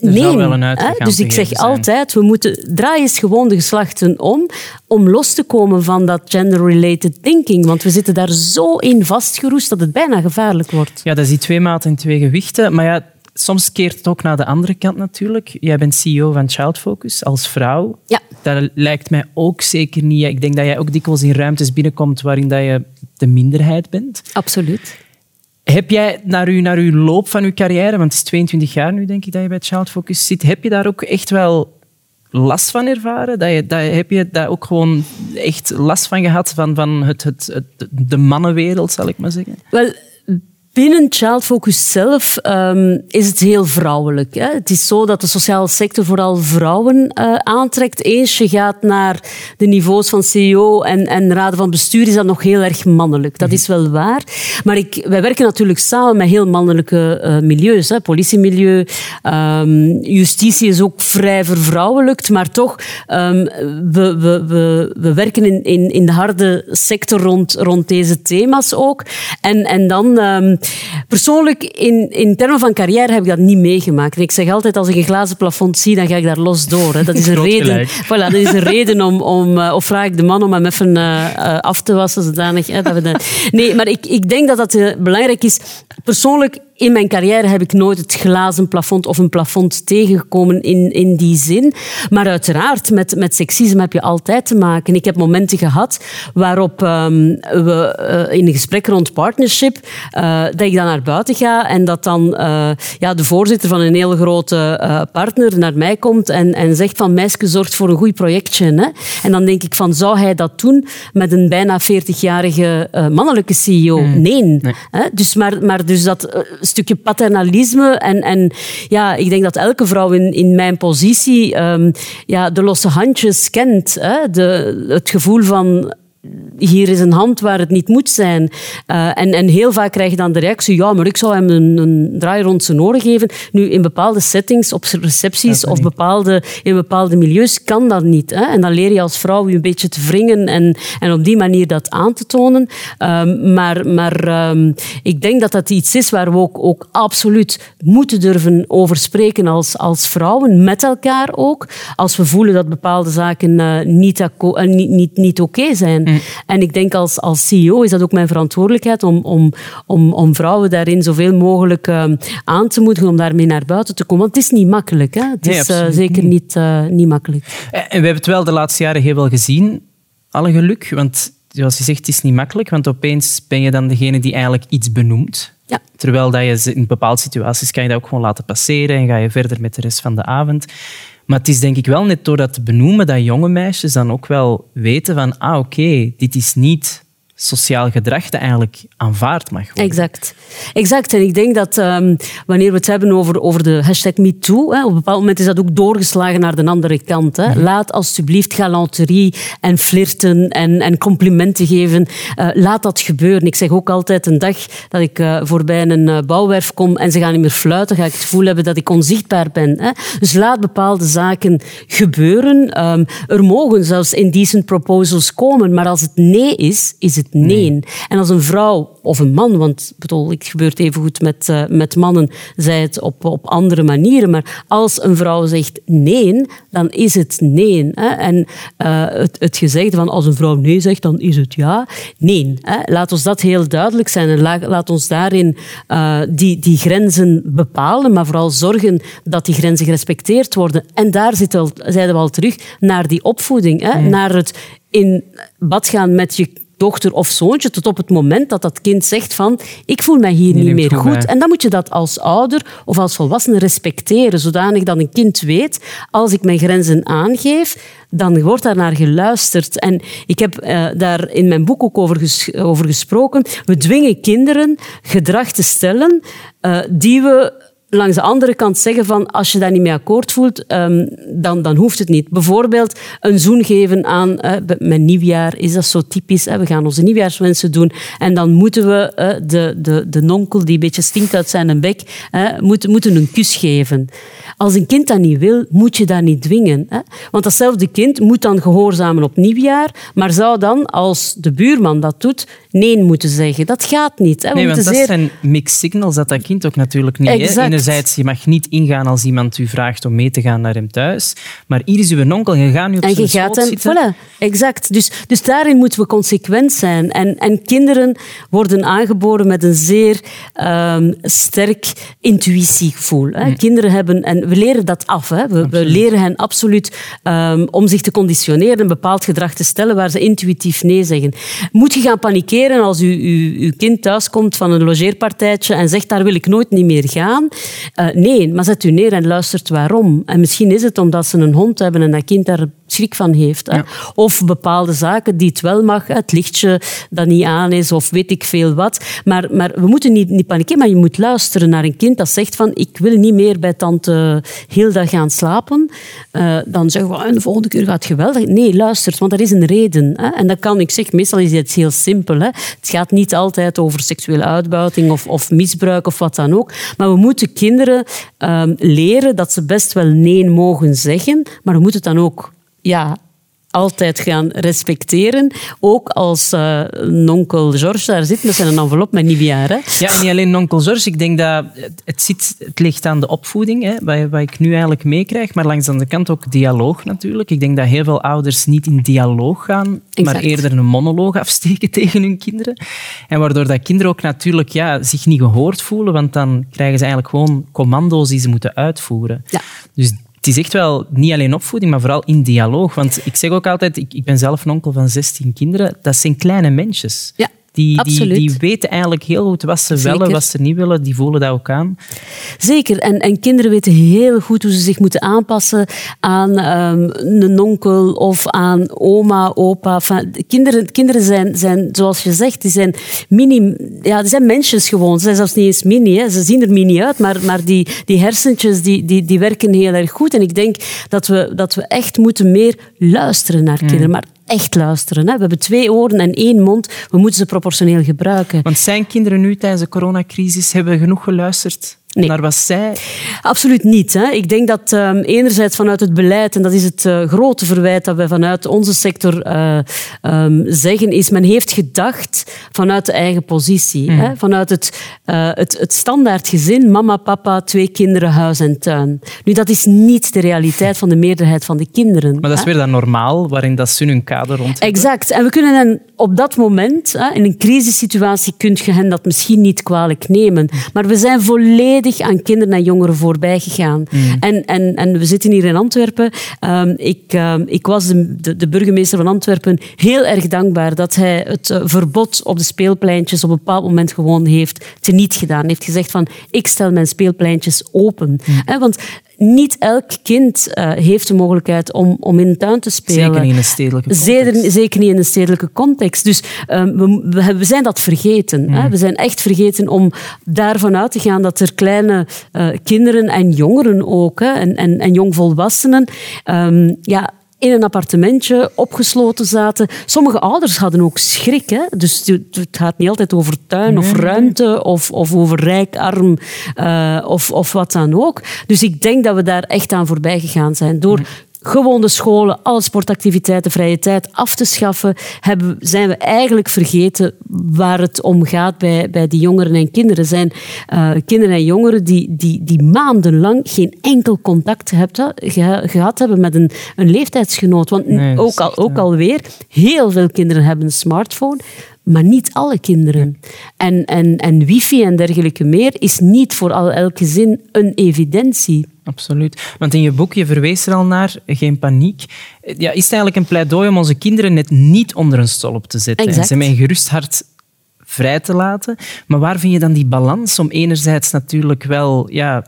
[SPEAKER 4] eh, nee. Dus ik zeg altijd, we moeten draai eens gewoon de geslachten om, om los te komen van dat gender-related thinking. Want we zitten daar zo in vastgeroest dat het bijna gevaarlijk wordt.
[SPEAKER 1] Ja, dat is die twee maten en twee gewichten. Maar ja, soms keert het ook naar de andere kant natuurlijk. Jij bent CEO van Child Focus als vrouw.
[SPEAKER 4] Ja.
[SPEAKER 1] Dat lijkt mij ook zeker niet. Ik denk dat jij ook dikwijls in ruimtes binnenkomt waarin dat je de minderheid bent.
[SPEAKER 4] Absoluut.
[SPEAKER 1] Heb jij naar uw, naar uw loop van uw carrière, want het is 22 jaar nu denk ik dat je bij Child Focus zit, heb je daar ook echt wel last van ervaren? Dat je, dat, heb je daar ook gewoon echt last van gehad van, van het, het, het, de mannenwereld, zal ik maar zeggen?
[SPEAKER 4] Wel, binnen Child Focus zelf ehm, is het heel vrouwelijk. Hè. Het is zo dat de sociale sector vooral vrouwen eh, aantrekt. Eens je gaat naar de niveaus van CEO en, en raden van bestuur, is dat nog heel erg mannelijk. Dat is wel waar. Maar ik, wij werken natuurlijk samen met heel mannelijke eh, milieus. Hè. Politiemilieu, ehm, justitie is ook vrij vervrouwelijkt, maar toch, ehm, we, we, we, we werken in, in, in de harde sector rond, rond deze thema's ook. En, en dan, ehm, persoonlijk, in, in termen van carrière heb ik dat niet meegemaakt. En ik zeg altijd, als ik een glazen plafond zie, dan ga ik daar los door. Hè. Dat is *laughs* een reden, voilà, dat is een reden om, om eh, of vraag ik de man om hem even eh, eh, af te wassen, zodanig. Hè, dat we de... Nee, maar ik, ik denk dat dat belangrijk is. Persoonlijk, in mijn carrière heb ik nooit het glazen plafond of een plafond tegengekomen in, in die zin. Maar uiteraard, met, met seksisme heb je altijd te maken. Ik heb momenten gehad waarop ehm, we eh, in een gesprek rond partnership, eh, dat ik dan naar buiten ga en dat dan eh, ja, de voorzitter van een heel grote partner naar mij komt en, en zegt van meisje zorgt voor een goed projectje. Hè? En dan denk ik van, zou hij dat doen met een bijna 40-jarige eh, mannelijke CEO? Nee. Hè? Dus, maar, maar dus dat stukje paternalisme en, en ja, ik denk dat elke vrouw in, in mijn positie ehm, ja, de losse handjes kent. Hè? De, het gevoel van hier is een hand waar het niet moet zijn. Eh, en, en heel vaak krijg je dan de reactie, ja, maar ik zou hem een, een draai rond zijn oren geven. Nu, in bepaalde settings, op recepties of bepaalde, in bepaalde milieus kan dat niet. Hè? En dan leer je als vrouw je een beetje te wringen en, en op die manier dat aan te tonen. Ehm, maar maar ehm, ik denk dat dat iets is waar we ook, ook absoluut moeten durven over spreken als, als vrouwen, met elkaar ook. Als we voelen dat bepaalde zaken eh, niet, eh, niet, niet, niet oké zijn. En ik denk als, als CEO is dat ook mijn verantwoordelijkheid om, om, om, om vrouwen daarin zoveel mogelijk ehm, aan te moedigen om daarmee naar buiten te komen. Want het is niet makkelijk. Hè? Het
[SPEAKER 1] Nee,
[SPEAKER 4] is eh, zeker niet, eh, niet makkelijk.
[SPEAKER 1] En we hebben het wel de laatste jaren heel wel gezien, alle geluk. Want zoals je zegt, het is niet makkelijk, want opeens ben je dan degene die eigenlijk iets benoemt.
[SPEAKER 4] Ja.
[SPEAKER 1] Terwijl dat je in bepaalde situaties kan je dat ook gewoon laten passeren en ga je verder met de rest van de avond. Maar het is denk ik wel net door dat te benoemen dat jonge meisjes dan ook wel weten van ah oké, dit is niet sociaal gedrag dat eigenlijk aanvaard mag worden.
[SPEAKER 4] Exact. exact. En ik denk dat ehm, wanneer we het hebben over, over de hashtag MeToo, hè, op een bepaald moment is dat ook doorgeslagen naar de andere kant. Hè. Laat alsjeblieft galanterie en flirten en, en complimenten geven. eh, laat dat gebeuren. Ik zeg ook altijd een dag dat ik eh, voorbij een eh, bouwwerf kom en ze gaan niet meer fluiten, ga ik het gevoel hebben dat ik onzichtbaar ben. Hè. Dus laat bepaalde zaken gebeuren. Ehm, er mogen zelfs indecent proposals komen, maar als het nee is, is het nee. En als een vrouw of een man, want ik bedoel, het gebeurt evengoed met, eh, met mannen, zij het op, op andere manieren, maar als een vrouw zegt nee, dan is het nee. Hè? En eh, het, het gezegde van als een vrouw nee zegt, dan is het ja. Nee. Hè? Laat ons dat heel duidelijk zijn en la- laat ons daarin eh, die, die grenzen bepalen, maar vooral zorgen dat die grenzen gerespecteerd worden. En daar zitten we, al- zeiden we al terug naar die opvoeding, hè? naar het in bad gaan met je dochter of zoontje tot op het moment dat dat kind zegt van ik voel mij hier niet meer goed
[SPEAKER 1] bij.
[SPEAKER 4] En dan moet je dat als ouder of als volwassene respecteren, zodanig dat een kind weet als ik mijn grenzen aangeef, dan wordt daar naar geluisterd. En ik heb eh, daar in mijn boek ook over, ges- over gesproken. We dwingen kinderen gedrag te stellen eh, die we langs de andere kant zeggen van als je daar niet mee akkoord voelt, ehm, dan, dan hoeft het niet. Bijvoorbeeld een zoen geven aan eh, met nieuwjaar is dat zo typisch. We gaan onze nieuwjaarswensen doen en dan moeten we eh, de, de, de nonkel die een beetje stinkt uit zijn bek, moeten, moeten een kus geven. Als een kind dat niet wil, moet je dat niet dwingen. Want datzelfde kind moet dan gehoorzamen op nieuwjaar, maar zou dan, als de buurman dat doet, nee moeten zeggen. Dat gaat niet. Hè? We
[SPEAKER 1] Nee, want dat
[SPEAKER 4] zeer...
[SPEAKER 1] zijn mixed signals dat dat kind ook natuurlijk niet. Hè? Enerzijds, je mag niet ingaan als iemand u vraagt om mee te gaan naar hem thuis. Maar hier is uw onkel, je gaat nu op
[SPEAKER 4] En je gaat en
[SPEAKER 1] zitten.
[SPEAKER 4] voilà, exact. Dus, dus daarin moeten we consequent zijn. En, en kinderen worden aangeboren met een zeer ehm, sterk intuïtiegevoel. Hè. Kinderen hebben, en we leren dat af. Hè. We, we leren hen absoluut ehm, om zich te conditioneren, een bepaald gedrag te stellen waar ze intuïtief nee zeggen. Moet je gaan panikeren als u, u, uw kind thuiskomt van een logeerpartijtje en zegt daar wil ik nooit niet meer gaan? Eh, nee, maar zet u neer en luistert waarom. En misschien is het omdat ze een hond hebben en dat kind daar schrik van heeft. Of bepaalde zaken die het wel mag, het lichtje dat niet aan is of weet ik veel wat. Maar, maar we moeten niet, niet panikeren, maar je moet luisteren naar een kind dat zegt van ik wil niet meer bij tante Hilda gaan slapen. Eh, dan zeggen we, "Ah, de volgende keer gaat het geweldig. Nee, luistert, want er is een reden. Hè. En dat kan, ik zeg, meestal is het heel simpel. Hè. Het gaat niet altijd over seksuele uitbuiting of, of misbruik of wat dan ook. Maar we moeten kinderen ehm, leren dat ze best wel nee mogen zeggen, maar we moeten het dan ook ja, altijd gaan respecteren. Ook als eh, een onkel George daar zit met zijn envelop met nieuwjaar. Hè.
[SPEAKER 1] Ja, en niet alleen onkel George. Ik denk dat het, het, zit, het ligt aan de opvoeding, hè, wat, wat ik nu eigenlijk meekrijg. Maar langs de andere kant ook dialoog natuurlijk. Ik denk dat heel veel ouders niet in dialoog gaan, maar eerder een monoloog afsteken *laughs* tegen hun kinderen. En waardoor dat kinderen ook natuurlijk ja, zich niet gehoord voelen, want dan krijgen ze eigenlijk gewoon commando's die ze moeten uitvoeren.
[SPEAKER 4] Ja.
[SPEAKER 1] Dus het is echt wel niet alleen opvoeding, maar vooral in dialoog. Want ik zeg ook altijd, ik, ik ben zelf een onkel van 16 kinderen, dat zijn kleine mensjes.
[SPEAKER 4] Ja,
[SPEAKER 1] Die, die, die weten eigenlijk heel goed wat ze
[SPEAKER 4] Zeker.
[SPEAKER 1] willen, wat ze niet willen. Die voelen dat ook aan.
[SPEAKER 4] Zeker. En, en kinderen weten heel goed hoe ze zich moeten aanpassen aan ehm, een onkel of aan oma, opa. Enfin, kinderen kinderen zijn, zijn, zoals je zegt, die zijn mini... Ja, die zijn mensjes gewoon. Ze zijn zelfs niet eens mini. Hè. Ze zien er mini uit, maar, maar die, die hersentjes die, die, die werken heel erg goed. En ik denk dat we, dat we echt moeten meer luisteren naar kinderen. Maar echt luisteren. Hè. We hebben twee oren en één mond. We moeten ze proportioneel gebruiken.
[SPEAKER 1] Want zijn kinderen nu tijdens de coronacrisis hebben genoeg geluisterd
[SPEAKER 4] Nee.
[SPEAKER 1] naar wat zij...
[SPEAKER 4] Absoluut niet. Hè. Ik denk dat ehm, enerzijds vanuit het beleid, en dat is het eh, grote verwijt dat wij vanuit onze sector eh, ehm, zeggen, is men heeft gedacht vanuit de eigen positie. Hè. Vanuit het, eh, het, het standaard gezin, mama, papa, twee kinderen, huis en tuin. Nu, dat is niet de realiteit van de meerderheid van de kinderen.
[SPEAKER 1] Maar dat is
[SPEAKER 4] hè.
[SPEAKER 1] weer dat normaal, waarin dat ze hun kader rond.
[SPEAKER 4] Exact. En we kunnen hen op dat moment, hè, in een crisissituatie, kun je hen dat misschien niet kwalijk nemen. Maar we zijn volledig aan kinderen en jongeren voorbij gegaan. En, en, en we zitten hier in Antwerpen. Ehm, ik, ehm, ik was de, de, de burgemeester van Antwerpen heel erg dankbaar dat hij het eh, verbod op de speelpleintjes op een bepaald moment gewoon heeft teniet gedaan. Heeft gezegd van, ik stel mijn speelpleintjes open. Hè, want niet elk kind eh, heeft de mogelijkheid om, om in de tuin te spelen.
[SPEAKER 1] Zeker niet in een stedelijke context.
[SPEAKER 4] Zeker, zeker niet in een stedelijke context. Dus ehm, we, we, we zijn dat vergeten. Hè? We zijn echt vergeten om daarvan uit te gaan dat er kleine eh, kinderen en jongeren ook, hè, en, en, en jongvolwassenen, ehm, ja, in een appartementje opgesloten zaten. Sommige ouders hadden ook schrik. Hè? Dus het gaat niet altijd over tuin of ruimte of, of over rijk, arm eh, of, of wat dan ook. Dus ik denk dat we daar echt aan voorbij gegaan zijn. Door gewoon de scholen, alle sportactiviteiten, vrije tijd af te schaffen, hebben, zijn we eigenlijk vergeten waar het om gaat bij, bij die jongeren en kinderen. Er zijn eh, kinderen en jongeren die, die, die maandenlang geen enkel contact ge- gehad hebben met een, een leeftijdsgenoot. Want
[SPEAKER 1] Nee,
[SPEAKER 4] ook, al, ook alweer, heel veel kinderen hebben een smartphone. Maar niet alle kinderen. En, en, en wifi en dergelijke meer is niet voor al, elk gezin een evidentie.
[SPEAKER 1] Absoluut. Want in je boek, je verwees er al naar, geen paniek. Ja, is het eigenlijk een pleidooi om onze kinderen net niet onder een stolp te zetten
[SPEAKER 4] Exact.
[SPEAKER 1] en ze met een gerust hart vrij te laten. Maar waar vind je dan die balans om enerzijds natuurlijk wel ja,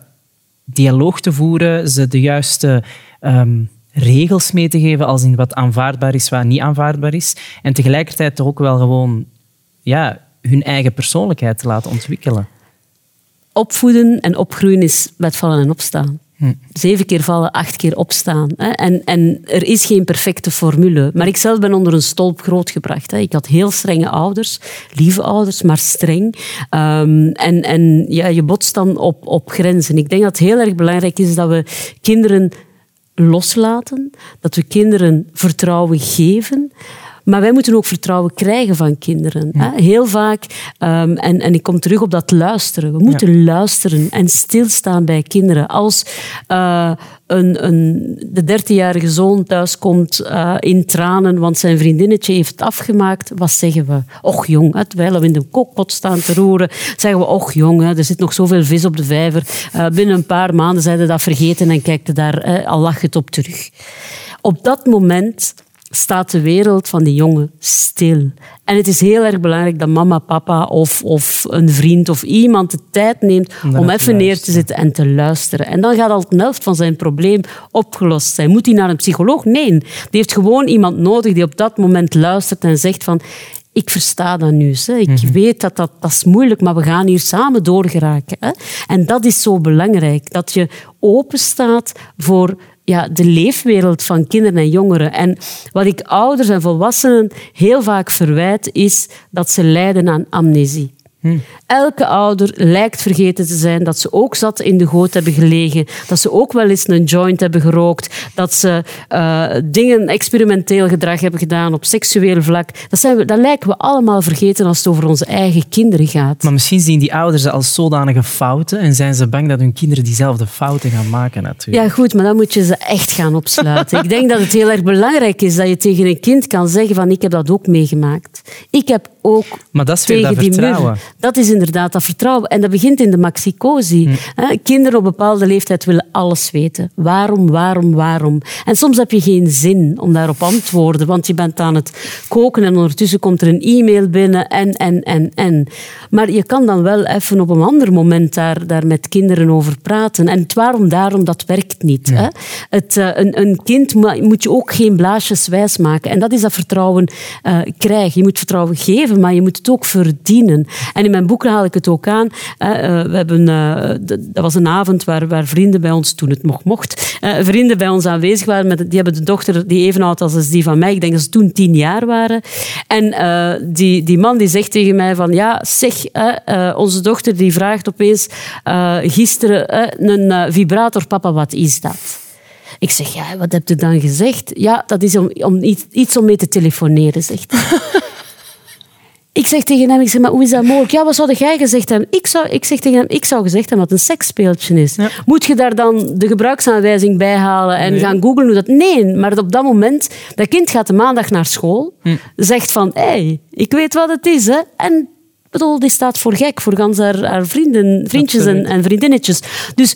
[SPEAKER 1] dialoog te voeren, ze de juiste ehm, regels mee te geven als in wat aanvaardbaar is, wat niet aanvaardbaar is, en tegelijkertijd toch ook wel gewoon ja, hun eigen persoonlijkheid te laten ontwikkelen.
[SPEAKER 4] opvoeden en opgroeien is met vallen en opstaan. Zeven keer vallen, acht keer opstaan. Hè. En, en er is geen perfecte formule. Maar ik zelf ben onder een stolp grootgebracht. Hè. Ik had heel strenge ouders, lieve ouders, maar streng. Ehm, en en ja, je botst dan op, op grenzen. Ik denk dat het heel erg belangrijk is dat we kinderen loslaten, dat we kinderen vertrouwen geven. Maar wij moeten ook vertrouwen krijgen van kinderen. Hè? Heel vaak, ehm, en, en ik kom terug op dat luisteren. We moeten luisteren en stilstaan bij kinderen. Als eh, een, een, de dertienjarige zoon thuiskomt eh, in tranen, want zijn vriendinnetje heeft het afgemaakt, wat zeggen we? Och jong, hè? terwijl we in de kookpot staan te roeren, zeggen we, och jong, hè? er zit nog zoveel vis op de vijver. Eh, binnen een paar maanden zijn ze dat vergeten en kijkt er daar al lachend op terug. Op dat moment staat de wereld van die jongen stil. En het is heel erg belangrijk dat mama, papa of, of een vriend of iemand de tijd neemt
[SPEAKER 1] Om
[SPEAKER 4] even neer te zitten en te luisteren. En dan gaat al een helft van zijn probleem opgelost zijn. Moet hij naar een psycholoog? Nee. Die heeft gewoon iemand nodig die op dat moment luistert en zegt van... Ik versta dat nu. Hè. Ik
[SPEAKER 1] Mhm.
[SPEAKER 4] weet dat, dat dat is moeilijk, maar we gaan hier samen doorgeraken. Hè. En dat is zo belangrijk. Dat je open staat voor ja, de leefwereld van kinderen en jongeren. En wat ik ouders en volwassenen heel vaak verwijt, is dat ze lijden aan amnesie. Elke ouder lijkt vergeten te zijn dat ze ook zat in de goot hebben gelegen, dat ze ook wel eens een joint hebben gerookt, dat ze eh, dingen, experimenteel gedrag hebben gedaan op seksueel vlak. Dat, zijn we, dat lijken we allemaal vergeten als het over onze eigen kinderen gaat.
[SPEAKER 1] Maar misschien zien die ouders dat als zodanige fouten en zijn ze bang dat hun kinderen diezelfde fouten gaan maken natuurlijk.
[SPEAKER 4] Ja, goed, maar dan moet je ze echt gaan opsluiten. ik denk dat het heel erg belangrijk is dat je tegen een kind kan zeggen van ik heb dat ook meegemaakt. Ik heb ook
[SPEAKER 1] Maar dat is weer
[SPEAKER 4] tegen
[SPEAKER 1] dat
[SPEAKER 4] die
[SPEAKER 1] vertrouwen.
[SPEAKER 4] Dat is inderdaad dat vertrouwen. En dat begint in de maxicosi. Hè, Kinderen op bepaalde leeftijd willen alles weten. Waarom, waarom, waarom? En soms heb je geen zin om daarop antwoorden, want je bent aan het koken en ondertussen komt er een e-mail binnen en, en, en, en. Maar je kan dan wel even op een ander moment daar, daar met kinderen over praten. En het waarom, daarom, dat werkt niet. Hè? Het, eh, een, een kind moet je ook geen blaasjes wijs maken. En dat is dat vertrouwen eh, krijgen. Je moet vertrouwen geven, maar je moet het ook verdienen. En in mijn boek haal ik het ook aan. Eh, we hebben, eh, dat was een avond waar, waar vrienden bij ons, toen het nog mocht, eh, vrienden bij ons aanwezig waren. Met, die hebben de dochter die even oud was als die van mij. Ik denk dat ze toen tien jaar waren. En die, die man die zegt tegen mij van, ja, zeg, onze dochter die vraagt opeens gisteren een vibrator, papa, wat is dat? Ik zeg, ja, wat heb je dan gezegd? Ja, dat is om, om iets, iets om mee te telefoneren, zegt. *laughs* Ik zeg tegen hem, ik zeg, maar hoe is dat mogelijk? Ja, wat zou jij gezegd hebben? Ik, zou, ik zeg tegen hem, ik zou gezegd hebben dat het een seksspeeltje is. Moet je daar dan de gebruiksaanwijzing bij halen en gaan googlen hoe dat... Nee, maar op dat moment, dat kind gaat de maandag naar school, zegt van, hé, hey, ik weet wat het is, hè. En bedoel, die staat voor gek, voor gans haar, haar vrienden, vriendjes en, en vriendinnetjes. Dus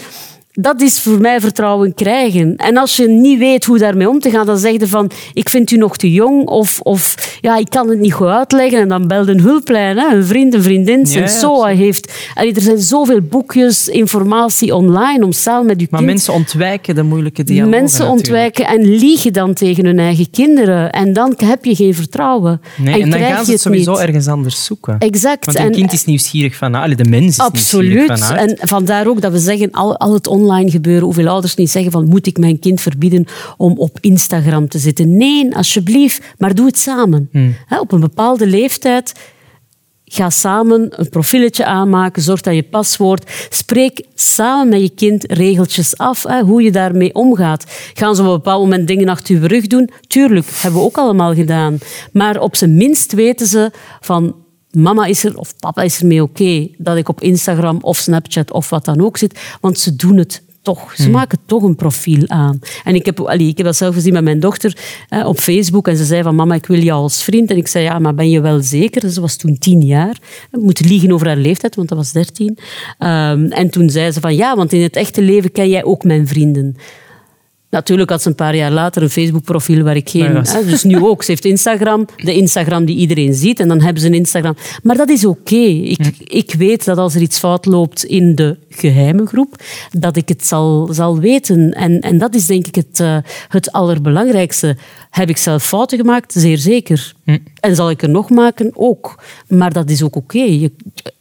[SPEAKER 4] dat is voor mij vertrouwen krijgen. En als je niet weet hoe daarmee om te gaan, dan zeg je van ik vind u nog te jong of, of ja, ik kan het niet goed uitleggen. En dan belt een hulplijn, hè, een vriend, een vriendin.
[SPEAKER 1] Ja,
[SPEAKER 4] SOA heeft... Allee, er zijn zoveel boekjes, informatie online om samen met je
[SPEAKER 1] Maar
[SPEAKER 4] kind...
[SPEAKER 1] mensen ontwijken de moeilijke dialoog.
[SPEAKER 4] Mensen ontwijken en liegen dan tegen hun eigen kinderen. En dan heb je geen vertrouwen.
[SPEAKER 1] Nee, en, dan gaan
[SPEAKER 4] je
[SPEAKER 1] ze het sowieso
[SPEAKER 4] niet.
[SPEAKER 1] ergens anders zoeken.
[SPEAKER 4] Exact.
[SPEAKER 1] Want een
[SPEAKER 4] En-
[SPEAKER 1] kind is nieuwsgierig van... Allee, de mens is nieuwsgierig
[SPEAKER 4] Absoluut.
[SPEAKER 1] van.
[SPEAKER 4] En vandaar ook dat we zeggen, al, al het online gebeuren, hoeveel ouders niet zeggen van moet ik mijn kind verbieden om op Instagram te zitten. Nee, alsjeblieft, maar doe het samen.
[SPEAKER 1] Hmm.
[SPEAKER 4] Op een bepaalde leeftijd Ga samen een profieletje aanmaken, zorg dat je paswoord. Spreek samen met je kind regeltjes af, hè, hoe je daarmee omgaat. Gaan ze op een bepaald moment dingen achter je rug doen? Tuurlijk, hebben we ook allemaal gedaan. Maar op zijn minst weten ze van mama is er of papa is er mee oké dat ik op Instagram of Snapchat of wat dan ook zit, want ze doen het toch. Ze maken toch een profiel aan. En ik heb, allee, ik heb dat zelf gezien met mijn dochter eh, op Facebook en ze zei van mama, ik wil jou als vriend. En ik zei, ja, maar ben je wel zeker? Ze was toen tien jaar. Ik moet liegen over haar leeftijd, want dat was dertien. Ehm, en toen zei ze van ja, want in het echte leven ken jij ook mijn vrienden. Natuurlijk had ze een paar jaar later een Facebook-profiel waar ik geen...
[SPEAKER 1] Ja, ja.
[SPEAKER 4] hè, dus nu ook. Ze heeft Instagram, de Instagram die iedereen ziet. En dan hebben ze een Instagram. Maar dat is oké. Ik, ik weet dat als er iets fout loopt in de geheime groep, dat ik het zal, zal weten. En, en dat is denk ik het, eh, het allerbelangrijkste. Heb ik zelf fouten gemaakt? Zeer zeker. En zal ik er nog maken? Ook. Maar dat is ook oké. Je,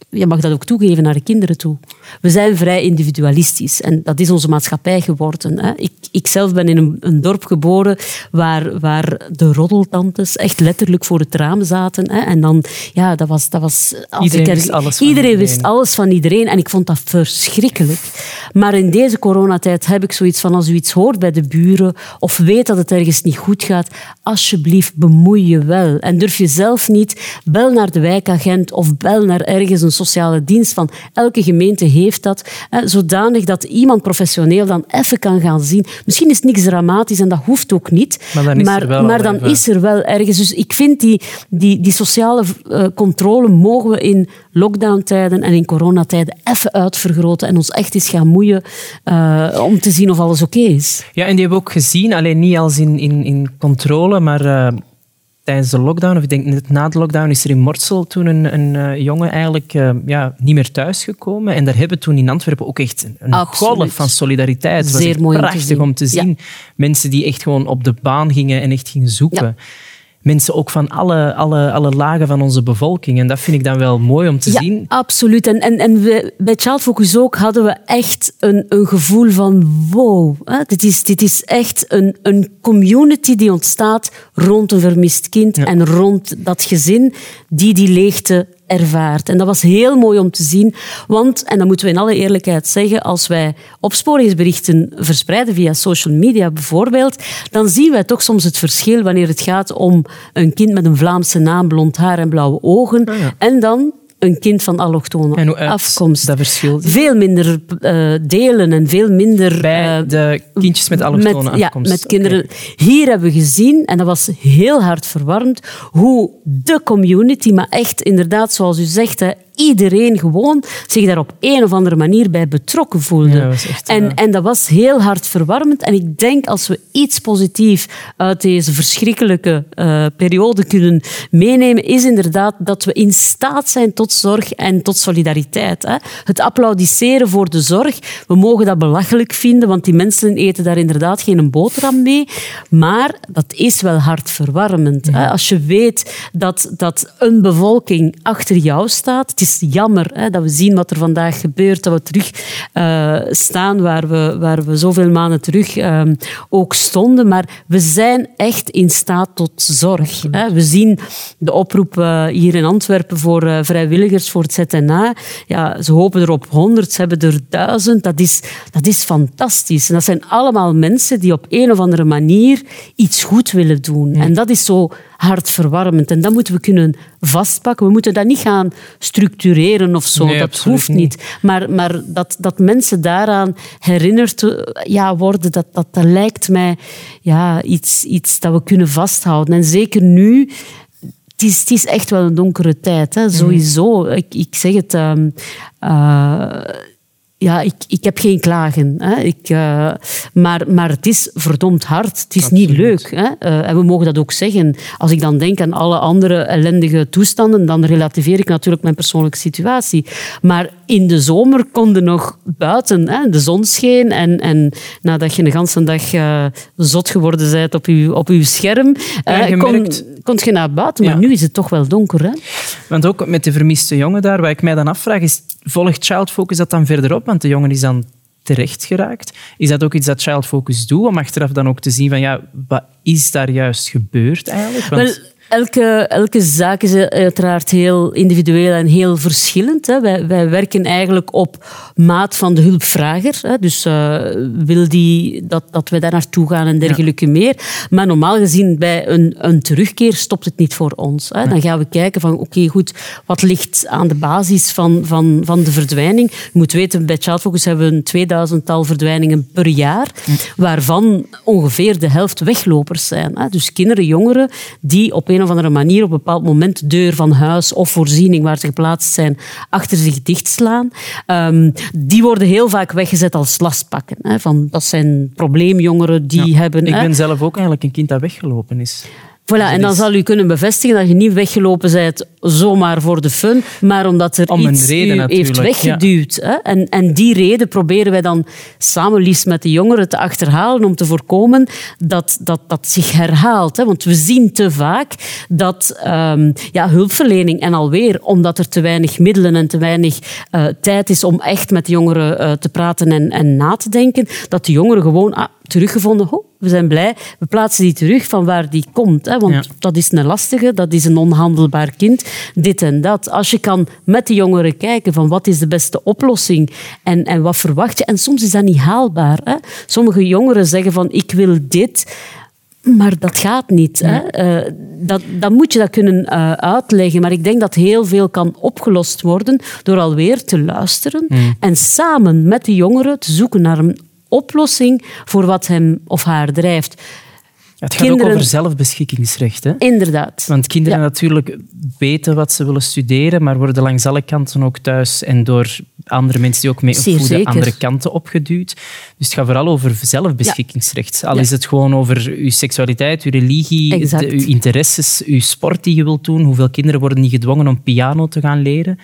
[SPEAKER 4] je mag dat ook toegeven naar de kinderen toe. We zijn vrij individualistisch en dat is onze maatschappij geworden. Hè. Ik, ik zelf ben in een, een dorp geboren waar, waar de roddeltantes echt letterlijk voor het raam zaten. Hè. En dan, ja, dat was... Dat was als
[SPEAKER 1] Iedereen
[SPEAKER 4] ik er-
[SPEAKER 1] wist alles van
[SPEAKER 4] iedereen
[SPEAKER 1] iedereen.
[SPEAKER 4] wist alles van iedereen en ik vond dat verschrikkelijk. Maar in deze coronatijd heb ik zoiets van als u iets hoort bij de buren of weet dat het ergens niet goed gaat, alsjeblieft bemoei je wel. En durf je zelf niet, bel naar de wijkagent of bel naar ergens een sociale dienst van elke gemeente heeft dat, hè, zodanig dat iemand professioneel dan even kan gaan zien. Misschien is niks dramatisch en dat hoeft ook niet,
[SPEAKER 1] Maar dan is er wel
[SPEAKER 4] maar
[SPEAKER 1] al
[SPEAKER 4] dan
[SPEAKER 1] even-
[SPEAKER 4] is er wel ergens. Dus ik vind die, die, die sociale eh, controle mogen we in lockdowntijden en in coronatijden even uitvergroten en ons echt eens gaan moeien eh, om te zien of alles oké is.
[SPEAKER 1] Ja, en die hebben we ook gezien, alleen niet als in, in, in controle, maar eh, tijdens de lockdown, of ik denk net na de lockdown, is er in Mortsel toen een, een eh, jongen eigenlijk ja, niet meer thuisgekomen. En daar hebben we toen in Antwerpen ook echt een-
[SPEAKER 4] Absoluut.
[SPEAKER 1] golf van solidariteit. Het was
[SPEAKER 4] Zeer mooi om te
[SPEAKER 1] prachtig
[SPEAKER 4] zien.
[SPEAKER 1] om te
[SPEAKER 4] Ja.
[SPEAKER 1] zien. Mensen die echt gewoon op de baan gingen en echt gingen zoeken.
[SPEAKER 4] Ja.
[SPEAKER 1] Mensen ook van alle, alle, alle lagen van onze bevolking. En dat vind ik dan wel mooi om te
[SPEAKER 4] Ja,
[SPEAKER 1] zien.
[SPEAKER 4] absoluut. En, en, en we, bij Child Focus ook hadden we echt een, een gevoel van wow. Hè? Dit, is, dit is echt een, een community die ontstaat rond een vermist kind en rond dat gezin die die leegte ervaart. En dat was heel mooi om te zien. Want, en dat moeten we in alle eerlijkheid zeggen, als wij opsporingsberichten verspreiden via social media bijvoorbeeld, dan zien wij toch soms het verschil wanneer het gaat om een kind met een Vlaamse naam, blond haar en blauwe ogen. En dan een kind van allochtone afkomst.
[SPEAKER 1] dat verschil.
[SPEAKER 4] Veel minder eh, delen en veel minder...
[SPEAKER 1] Bij
[SPEAKER 4] eh,
[SPEAKER 1] de kindjes met allochtone
[SPEAKER 4] met, ja,
[SPEAKER 1] afkomst.
[SPEAKER 4] met kinderen. Hier hebben we gezien, en dat was heel hard verwarmd, hoe de community, maar echt inderdaad, zoals u zegt, hè, iedereen gewoon zich daar op een of andere manier bij betrokken voelde.
[SPEAKER 1] Ja, echt,
[SPEAKER 4] en, en dat was heel hard verwarmend. En ik denk als we iets positiefs uit deze verschrikkelijke eh, periode kunnen meenemen, is inderdaad dat we in staat zijn tot zorg en tot solidariteit. Hè. Het applaudisseren voor de zorg, we mogen dat belachelijk vinden, want die mensen eten daar inderdaad geen boterham mee. Maar dat is wel hartverwarmend. Hè. Als je weet dat, dat een bevolking achter jou staat. Het is jammer hè, dat we zien wat er vandaag gebeurt, dat we terug eh, staan waar we, waar we zoveel maanden terug eh, ook stonden. Maar we zijn echt in staat tot zorg. Hè. We zien de oproep eh, hier in Antwerpen voor eh, vrijwilligers voor het ZNA. Ja, ze hopen er op 100, ze hebben er duizend. Dat is, dat is fantastisch. En dat zijn allemaal mensen die op een of andere manier iets goed willen doen. En dat is zo hartverwarmend. En dat moeten we kunnen vastpakken. We moeten dat niet gaan structureren of zo.
[SPEAKER 1] Nee,
[SPEAKER 4] dat hoeft niet. Maar, maar dat, dat mensen daaraan herinnerd ja, worden, dat, dat, dat lijkt mij ja, iets, iets dat we kunnen vasthouden. En zeker nu het is, het is echt wel een donkere tijd, hè, sowieso. Ik, ik zeg het. ehm, eh, ja, ik, ik heb geen klagen. Hè. Ik, eh, maar, maar het is verdomd hard. Het is niet leuk. Hè. Eh, en we mogen dat ook zeggen. Als ik dan denk aan alle andere ellendige toestanden, dan relativeer ik natuurlijk mijn persoonlijke situatie. Maar in de zomer konden nog buiten. Hè. De zon scheen en, en nadat je de hele dag eh, zot geworden bent op je, op uw scherm,
[SPEAKER 1] Ja, je
[SPEAKER 4] kon, kon je naar buiten. Maar
[SPEAKER 1] Ja.
[SPEAKER 4] nu is het toch wel donker. Hè?
[SPEAKER 1] Want ook met de vermiste jongen daar, wat ik mij dan afvraag, is volgt Child Focus dat dan verder op? Want de jongen is dan terecht geraakt. Is dat ook iets dat Child Focus doet, om achteraf dan ook te zien van ja, wat is daar juist gebeurd eigenlijk? Want,
[SPEAKER 4] Wel, elke, elke zaak is uiteraard heel individueel en heel verschillend. Hè. Wij, wij werken eigenlijk op maat van de hulpvrager. Hè. Dus eh, wil die dat, dat wij daar naartoe gaan en dergelijke meer. Maar normaal gezien bij een, een terugkeer stopt het niet voor ons. Hè. Dan gaan we kijken van oké, goed, wat ligt aan de basis van, van, van de verdwijning? Je moet weten, bij Child Focus hebben we een 2000-tal verdwijningen per jaar, waarvan ongeveer de helft weglopers zijn. Hè. Dus kinderen, jongeren, die op een of andere manier op een bepaald moment de deur van huis of voorziening waar ze geplaatst zijn, achter zich dichtslaan. Ehm, die worden heel vaak weggezet als lastpakken. Hè. Van, dat zijn probleemjongeren die
[SPEAKER 1] Ja,
[SPEAKER 4] hebben...
[SPEAKER 1] ik
[SPEAKER 4] hè,
[SPEAKER 1] ben zelf ook eigenlijk een kind dat weggelopen is.
[SPEAKER 4] Voilà, en dan zal u kunnen bevestigen dat je niet weggelopen bent zomaar voor de fun, maar omdat er
[SPEAKER 1] Om
[SPEAKER 4] iets
[SPEAKER 1] reden
[SPEAKER 4] u heeft
[SPEAKER 1] ja.
[SPEAKER 4] weggeduwd. Hè? En, en die reden proberen wij dan samen liefst met de jongeren te achterhalen om te voorkomen dat dat, dat zich herhaalt. Hè? Want we zien te vaak dat ehm, ja, hulpverlening, en alweer omdat er te weinig middelen en te weinig eh, tijd is om echt met de jongeren eh, te praten en, en na te denken, dat de jongeren gewoon ah, teruggevonden, oh, we zijn blij, we plaatsen die terug van waar die komt. Hè? Want
[SPEAKER 1] Ja.
[SPEAKER 4] dat is een lastige, dat is een onhandelbaar kind, dit en dat. Als je kan met de jongeren kijken van wat is de beste oplossing en, en wat verwacht je. En soms is dat niet haalbaar. Hè? Sommige jongeren zeggen van ik wil dit, maar dat gaat niet. Hè? Eh, dat, dan moet je dat kunnen eh, uitleggen. Maar ik denk dat heel veel kan opgelost worden door alweer te luisteren en samen met de jongeren te zoeken naar een oplossing voor wat hem of haar drijft.
[SPEAKER 1] Het gaat
[SPEAKER 4] Kinderen-
[SPEAKER 1] ook over zelfbeschikkingsrecht. Hè?
[SPEAKER 4] Inderdaad.
[SPEAKER 1] Want kinderen
[SPEAKER 4] Ja.
[SPEAKER 1] natuurlijk weten wat ze willen studeren, maar worden langs alle kanten ook thuis en door andere mensen die ook mee opvoeden,
[SPEAKER 4] zeker.
[SPEAKER 1] andere kanten opgeduwd. Dus het gaat vooral over zelfbeschikkingsrecht. Al
[SPEAKER 4] Ja.
[SPEAKER 1] is het gewoon over uw seksualiteit, uw religie,
[SPEAKER 4] Exact.
[SPEAKER 1] de- uw interesses, uw sport die je wilt doen. Hoeveel kinderen worden niet gedwongen om piano te gaan leren?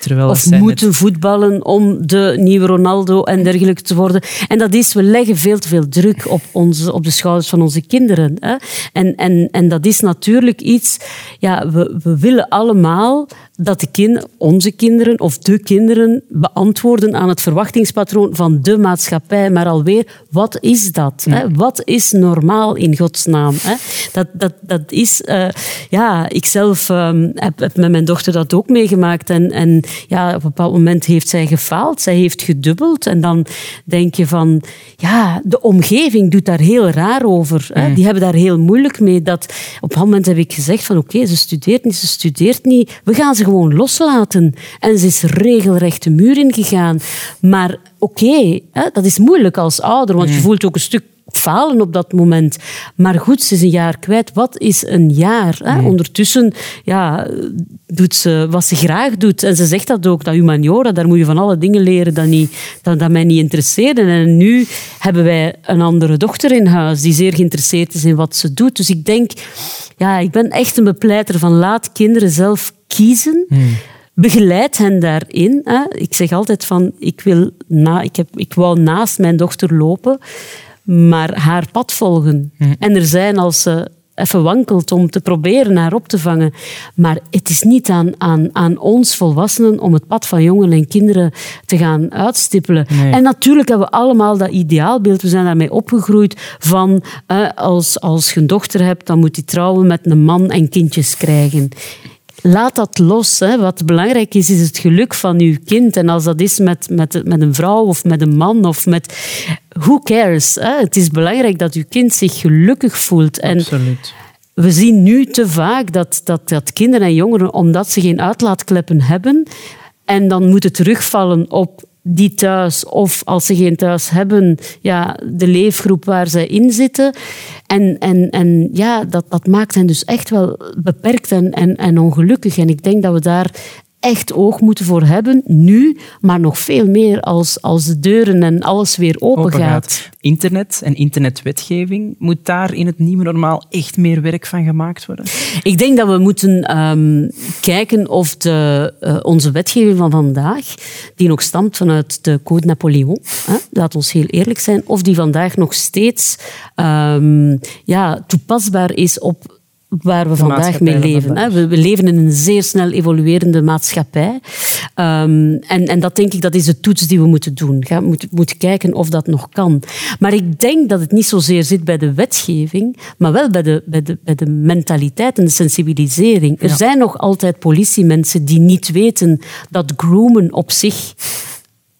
[SPEAKER 1] Terwijl
[SPEAKER 4] Of moeten voetballen om de nieuwe Ronaldo en dergelijke te worden. En dat is, we leggen veel te veel druk op, onze, op de schouders van onze kinderen. Hè? En, en, en dat is natuurlijk iets, ja, we, we willen allemaal dat de kind, onze kinderen of de kinderen beantwoorden aan het verwachtingspatroon van de maatschappij. Maar alweer, wat is dat? Hè? Wat is normaal in godsnaam? Hè? Dat, dat, dat is, eh, ja, ik zelf ehm, heb, heb met mijn dochter dat ook meegemaakt. En, en ja, op een bepaald moment heeft zij gefaald, zij heeft gedubbeld. En dan denk je van, ja, de omgeving doet daar heel raar over. Hè? Die hebben daar heel moeilijk mee. Dat, op een bepaald moment heb ik gezegd van, oké, ze studeert niet, ze studeert niet. We gaan ze gewoon loslaten. En ze is regelrecht de muur ingegaan. Maar oké, dat is moeilijk als ouder, want je voelt ook een stuk falen op dat moment. Maar goed, ze is een jaar kwijt. Wat is een jaar? Hè? Ondertussen ja, doet ze wat ze graag doet. En ze zegt dat ook, dat humaniora, daar moet je van alle dingen leren dat, niet, dat, dat mij niet interesseerde. En nu hebben wij een andere dochter in huis die zeer geïnteresseerd is in wat ze doet. Dus ik denk, ja, ik ben echt een bepleiter van laat kinderen zelf kiezen. Begeleid hen daarin. Hè. Ik zeg altijd van, ik, wil na, ik, heb, ik wou naast mijn dochter lopen, maar haar pad volgen. En er zijn als ze even wankelt om te proberen haar op te vangen. Maar het is niet aan, aan, aan ons volwassenen om het pad van jongen en kinderen te gaan uitstippelen.
[SPEAKER 1] Nee.
[SPEAKER 4] En natuurlijk hebben we allemaal dat ideaalbeeld. We zijn daarmee opgegroeid van eh, als, als je een dochter hebt, dan moet die trouwen met een man en kindjes krijgen. Laat dat los. Hè. Wat belangrijk is, is het geluk van uw kind. En als dat is met, met, met een vrouw of met een man of met... Who cares? Hè? Het is belangrijk dat uw kind zich gelukkig voelt. En
[SPEAKER 1] Absoluut.
[SPEAKER 4] we zien nu te vaak dat, dat, dat kinderen en jongeren, omdat ze geen uitlaatkleppen hebben, en dan moeten terugvallen op die thuis, of als ze geen thuis hebben, ja, de leefgroep waar ze in zitten. En, en, en ja, dat, dat maakt hen dus echt wel beperkt en, en, en ongelukkig. En ik denk dat we daar echt oog moeten voor hebben, nu, maar nog veel meer als, als de deuren en alles weer open,
[SPEAKER 1] Open
[SPEAKER 4] gaat.
[SPEAKER 1] gaat. Internet en internetwetgeving, moet daar in het nieuwe normaal echt meer werk van gemaakt worden?
[SPEAKER 4] Ik denk dat we moeten ehm, kijken of de, eh, onze wetgeving van vandaag, die nog stamt vanuit de Code Napoleon, hè, laat ons heel eerlijk zijn, of die vandaag nog steeds ehm, ja, toepasbaar is op waar we vandaag mee leven.
[SPEAKER 1] vandaag.
[SPEAKER 4] We, we leven in een zeer snel evoluerende maatschappij. Ehm, en, en dat denk ik, dat is de toets die we moeten doen. Ga, moeten, moeten kijken of dat nog kan. Maar ik denk dat het niet zozeer zit bij de wetgeving, maar wel bij de, bij de, bij de mentaliteit en de sensibilisering. Er zijn nog altijd politiemensen die niet weten dat groomen op zich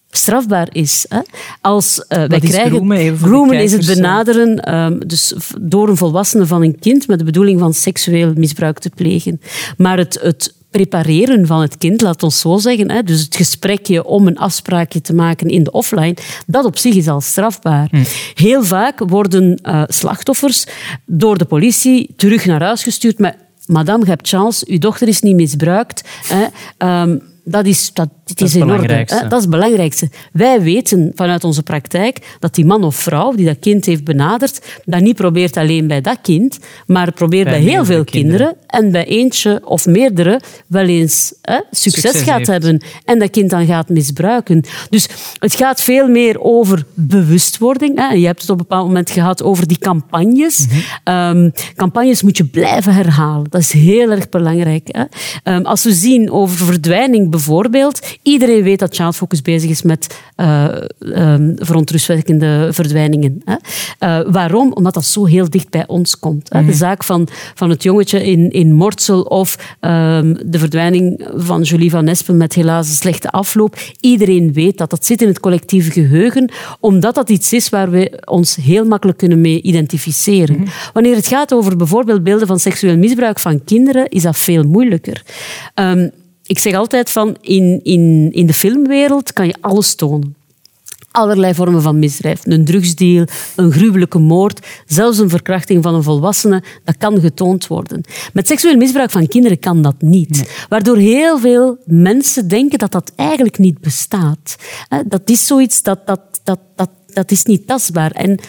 [SPEAKER 4] strafbaar is. Hè? Als, eh, wij
[SPEAKER 1] is
[SPEAKER 4] krijgen,
[SPEAKER 1] groomen,
[SPEAKER 4] groomen is het benaderen ehm, dus door een volwassene van een kind met de bedoeling van seksueel misbruik te plegen. Maar het, het prepareren van het kind, laat ons zo zeggen, hè, dus het gesprekje om een afspraakje te maken in de offline, dat op zich is al strafbaar.
[SPEAKER 1] Hm.
[SPEAKER 4] Heel vaak worden eh, slachtoffers door de politie terug naar huis gestuurd met Madame, je hebt chance, uw dochter is niet misbruikt. Hè. Ehm, dat is, dat, dit
[SPEAKER 1] is
[SPEAKER 4] in orde. hè. Dat is het belangrijkste. Wij weten vanuit onze praktijk dat die man of vrouw die dat kind heeft benaderd, dat niet probeert alleen bij dat kind, maar probeert
[SPEAKER 1] Bij
[SPEAKER 4] bij, heel veel kinderen.
[SPEAKER 1] kinderen.
[SPEAKER 4] en bij eentje of meerdere wel eens hè, succes,
[SPEAKER 1] Succes
[SPEAKER 4] gaat
[SPEAKER 1] heeft.
[SPEAKER 4] hebben en dat kind dan gaat misbruiken. Dus het gaat veel meer over bewustwording. Hè. Je hebt het op een bepaald moment gehad over die campagnes.
[SPEAKER 1] Mhm.
[SPEAKER 4] Ehm, campagnes moet je blijven herhalen. Dat is heel erg belangrijk. Hè. Ehm, als we zien over verdwijning bijvoorbeeld, iedereen weet dat Child Focus bezig is met ehm, verontrustwekkende verdwijningen. Hè. Eh, waarom? Omdat dat zo heel dicht bij ons komt. Hè. De zaak van, van het jongetje in, in Mortsel of ehm, de verdwijning van Julie van Espen met helaas een slechte afloop. Iedereen weet dat. Dat zit in het collectieve geheugen, omdat dat iets is waar we ons heel makkelijk kunnen mee identificeren. Wanneer het gaat over bijvoorbeeld beelden van seksueel misbruik van kinderen, is dat veel moeilijker. Ehm, ik zeg altijd van, in, in, in de filmwereld kan je alles tonen allerlei vormen van misdrijf. Een drugsdeal, een gruwelijke moord, zelfs een verkrachting van een volwassene, dat kan getoond worden. Met seksueel misbruik van kinderen kan dat niet. Waardoor heel veel mensen denken dat dat eigenlijk niet bestaat. Dat is zoiets dat, dat, dat, dat, dat is niet tastbaar. En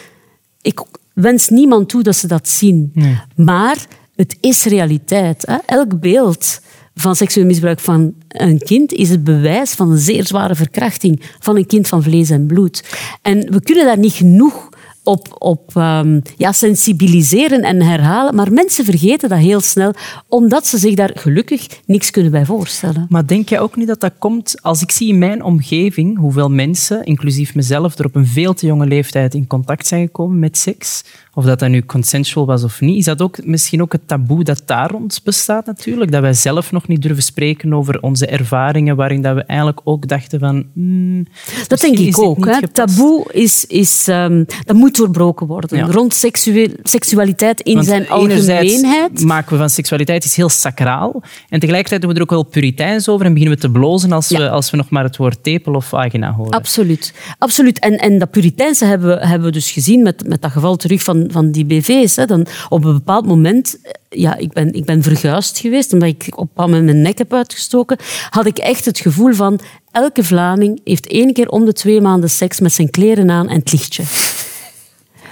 [SPEAKER 4] ik wens niemand toe dat ze dat zien. Maar het is realiteit. Elk beeld van seksueel misbruik van een kind is het bewijs van een zeer zware verkrachting van een kind van vlees en bloed. En we kunnen daar niet genoeg op, op ehm, ja, sensibiliseren en herhalen, maar mensen vergeten dat heel snel, omdat ze zich daar gelukkig niks kunnen bij voorstellen.
[SPEAKER 1] Maar denk jij ook niet dat dat komt als ik zie in mijn omgeving hoeveel mensen, inclusief mezelf, er op een veel te jonge leeftijd in contact zijn gekomen met seks? Of dat dat nu consensual was of niet. Is dat ook misschien ook het taboe dat daar rond bestaat natuurlijk? Dat wij zelf nog niet durven spreken over onze ervaringen, waarin dat we eigenlijk ook dachten van... hmm,
[SPEAKER 4] Dat denk
[SPEAKER 1] is
[SPEAKER 4] ik ook. Hè. Taboe is, is, ehm, dat moet doorbroken worden.
[SPEAKER 1] Ja.
[SPEAKER 4] Rond seksueel, seksualiteit in
[SPEAKER 1] Want
[SPEAKER 4] zijn algemeenheid.
[SPEAKER 1] maken we van seksualiteit iets heel sacraal. En tegelijkertijd doen we er ook wel puriteins over en beginnen we te blozen als,
[SPEAKER 4] Ja.
[SPEAKER 1] we, als we nog maar het woord tepel of vagina horen.
[SPEAKER 4] Absoluut. Absoluut. En, en dat Puriteinse hebben we, hebben we dus gezien met, met dat geval terug van, van die BV's. Hè. Dan, op een bepaald moment, eh, ja, ik ben, ik ben verguisd geweest, omdat ik op moment mijn nek heb uitgestoken, had ik echt het gevoel van elke Vlaming heeft één keer om de twee maanden seks met zijn kleren aan en het lichtje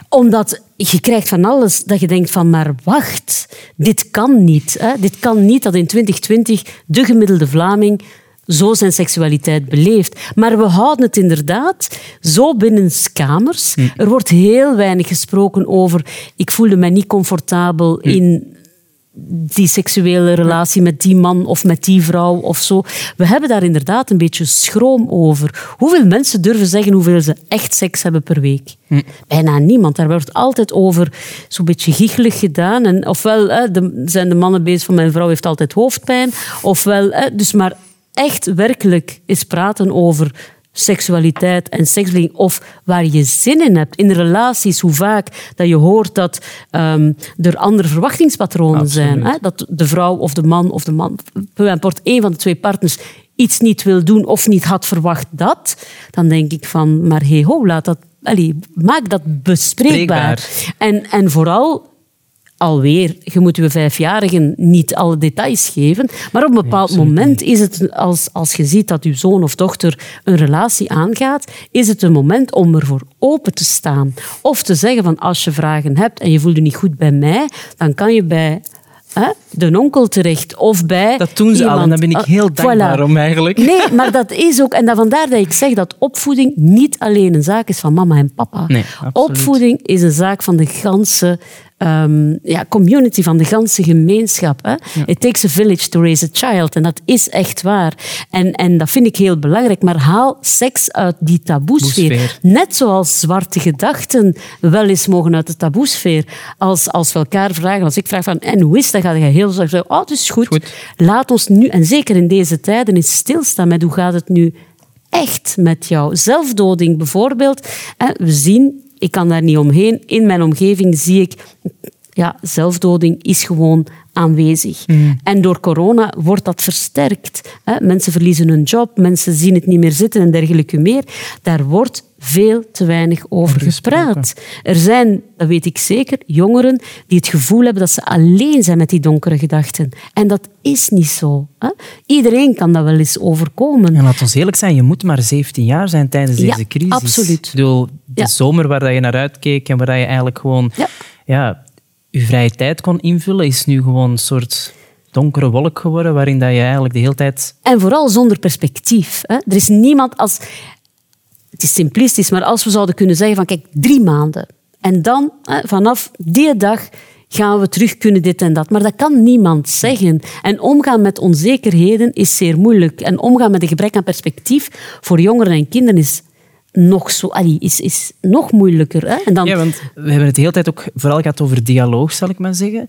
[SPEAKER 4] omdat je krijgt van alles dat je denkt van, maar wacht, dit kan niet. Hè? Dit kan niet dat in 2020 de gemiddelde Vlaming zo zijn seksualiteit beleeft. Maar we houden het inderdaad zo binnen kamers. Er wordt heel weinig gesproken over ik voelde mij niet comfortabel in die seksuele relatie met die man of met die vrouw of zo. We hebben daar inderdaad een beetje schroom over. Hoeveel mensen durven zeggen hoeveel ze echt seks hebben per week? Bijna niemand. Daar wordt altijd over zo'n beetje giechelig gedaan. En ofwel hè, de, zijn de mannen bezig van mijn vrouw heeft altijd hoofdpijn. Ofwel, hè, dus maar echt werkelijk eens praten over seksualiteit en seksbeleving of waar je zin in hebt. In relaties, hoe vaak dat je hoort dat ehm, er andere verwachtingspatronen zijn. Hè? Dat de vrouw of de man of de man, importe, één van de twee partners iets niet wil doen of niet had verwacht dat, dan denk ik van, maar hey ho, laat dat, allee, maak dat bespreekbaar.
[SPEAKER 1] Spreekbaar.
[SPEAKER 4] En, en vooral alweer, je moet je vijfjarigen niet alle details geven, maar op een bepaald moment is het, als, als je ziet dat je zoon of dochter een relatie aangaat, is het een moment om ervoor open te staan. Of te zeggen van, als je vragen hebt en je voelt je niet goed bij mij, dan kan je bij hè, de onkel terecht of bij
[SPEAKER 1] Dat doen ze al en daar ben ik
[SPEAKER 4] Ah,
[SPEAKER 1] heel dankbaar
[SPEAKER 4] voilà.
[SPEAKER 1] om eigenlijk.
[SPEAKER 4] Nee, maar dat is ook... En dat vandaar dat ik zeg dat opvoeding niet alleen een zaak is van mama en papa.
[SPEAKER 1] Nee,
[SPEAKER 4] opvoeding is een zaak van de ganse ehm, ja, community, van de ganse gemeenschap. Hè? It takes a village to raise a child. En dat is echt waar. En, en dat vind ik heel belangrijk. Maar haal seks uit die taboesfeer. Net zoals zwarte gedachten wel eens mogen uit de taboesfeer. Als, als we elkaar vragen, als ik vraag van, en hoe is dat? Ga je heel zo zeggen, oh, het is goed.
[SPEAKER 1] Goed.
[SPEAKER 4] Laat ons nu, en zeker in deze tijden, eens stilstaan met hoe gaat het nu echt met jou. Zelfdoding bijvoorbeeld. We zien, ik kan daar niet omheen, in mijn omgeving zie ik, ja, zelfdoding is gewoon aanwezig. En door corona wordt dat versterkt. Hè. Mensen verliezen hun job, mensen zien het niet meer zitten en dergelijke meer. Daar wordt veel te weinig over gepraat. Er zijn, dat weet ik zeker, jongeren die het gevoel hebben dat ze alleen zijn met die donkere gedachten. En dat is niet zo. Hè. Iedereen kan dat wel eens overkomen.
[SPEAKER 1] En laat ons eerlijk zijn, je moet maar 17 jaar zijn tijdens
[SPEAKER 4] Ja,
[SPEAKER 1] deze crisis.
[SPEAKER 4] absoluut.
[SPEAKER 1] Ik bedoel, de
[SPEAKER 4] Ja.
[SPEAKER 1] zomer waar dat je naar uitkeek en waar je eigenlijk gewoon
[SPEAKER 4] Ja.
[SPEAKER 1] Ja, je vrije tijd kon invullen, is nu gewoon een soort donkere wolk geworden waarin dat je eigenlijk de hele tijd...
[SPEAKER 4] En vooral zonder perspectief. Hè. Er is niemand als... Het is simplistisch, maar als we zouden kunnen zeggen van kijk, drie maanden. En dan, hè, vanaf die dag, gaan we terug kunnen dit en dat. Maar dat kan niemand zeggen. En omgaan met onzekerheden is zeer moeilijk. En omgaan met een gebrek aan perspectief voor jongeren en kinderen is nog, zo, allee, is, is nog moeilijker. Hè. En dan,
[SPEAKER 1] Ja, want we hebben het de hele tijd ook vooral gehad over dialoog, zal ik maar zeggen.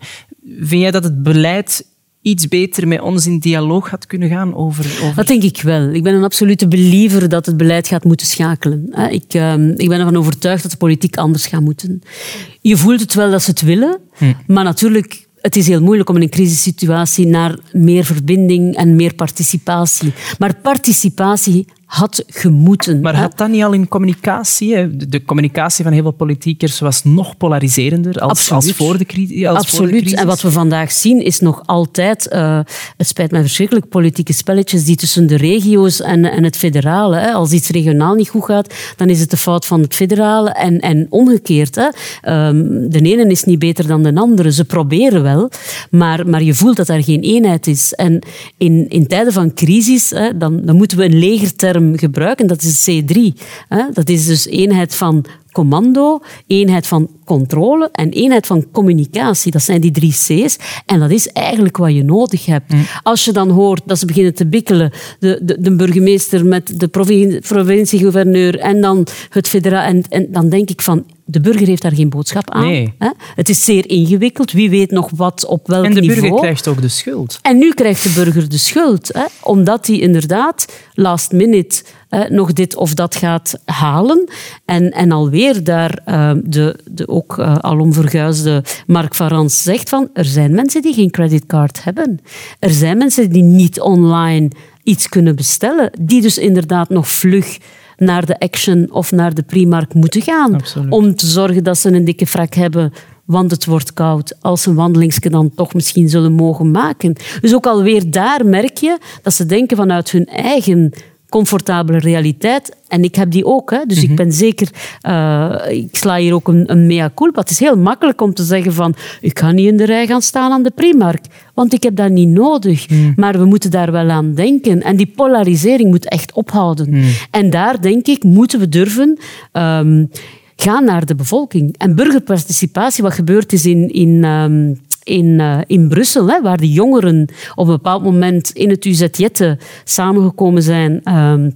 [SPEAKER 1] Vind jij dat het beleid iets beter met ons in dialoog had kunnen gaan over... over...
[SPEAKER 4] Dat denk ik wel. Ik ben een absolute believer dat het beleid gaat moeten schakelen. Ik, ehm, ik ben ervan overtuigd dat de politiek anders gaat moeten. Je voelt het wel dat ze het willen, maar natuurlijk... Het is heel moeilijk om in een crisissituatie naar meer verbinding en meer participatie. Maar participatie had gemoeten.
[SPEAKER 1] Maar had dat niet al in communicatie? hè? De, communicatie van heel veel politiekers was nog polariserender als,
[SPEAKER 4] Absoluut.
[SPEAKER 1] als voor de, cri- als voor de
[SPEAKER 4] Absoluut.
[SPEAKER 1] crisis.
[SPEAKER 4] En wat we vandaag zien is nog altijd, eh, het spijt mij verschrikkelijk, politieke spelletjes die tussen de regio's en, en het federale. Hè. Als iets regionaal niet goed gaat, dan is het de fout van het federale en, en omgekeerd. Hè. Ehm, de ene is niet beter dan de andere. Ze proberen wel, maar, maar je voelt dat er geen eenheid is. En in, in tijden van crisis, hè, dan, dan moeten we een legerterm gebruiken, dat is C3. Hè. Dat is dus eenheid van commando, eenheid van controle en eenheid van communicatie. Dat zijn die drie C's. En dat is eigenlijk wat je nodig hebt. Als je dan hoort dat ze beginnen te bikkelen, de, de, de burgemeester met de provin- provinciegouverneur en dan het federaal, en, en dan denk ik van, de burger heeft daar geen boodschap aan.
[SPEAKER 1] Nee.
[SPEAKER 4] Hè? Het is zeer ingewikkeld. Wie weet nog wat op welk
[SPEAKER 1] en de
[SPEAKER 4] niveau.
[SPEAKER 1] burger krijgt ook de schuld.
[SPEAKER 4] En nu krijgt de burger de schuld, hè, omdat hij inderdaad last minute hè, nog dit of dat gaat halen. En, en alweer daar eh, de, de ook eh, alom verguisde Mark Varans zegt van er zijn mensen die geen creditcard hebben. Er zijn mensen die niet online iets kunnen bestellen, die dus inderdaad nog vlug naar de Action of naar de Primark moeten gaan
[SPEAKER 1] Absoluut.
[SPEAKER 4] om te zorgen dat ze een dikke frak hebben want het wordt koud, als ze een wandelingsje dan toch misschien zullen mogen maken. Dus ook alweer daar merk je dat ze denken vanuit hun eigen comfortabele realiteit. En ik heb die ook, hè. dus ik ben zeker... eh, ik sla hier ook een, een mea culpa. Het is heel makkelijk om te zeggen van ik ga niet in de rij gaan staan aan de Primark, want ik heb dat niet nodig. Maar we moeten daar wel aan denken. En die polarisering moet echt ophouden. En daar, denk ik, moeten we durven... ehm, Ga naar de bevolking. En burgerparticipatie, wat gebeurd is in, in, ehm, in, eh, in Brussel, hè, waar de jongeren op een bepaald moment in het UZ Jette samengekomen zijn. ehm,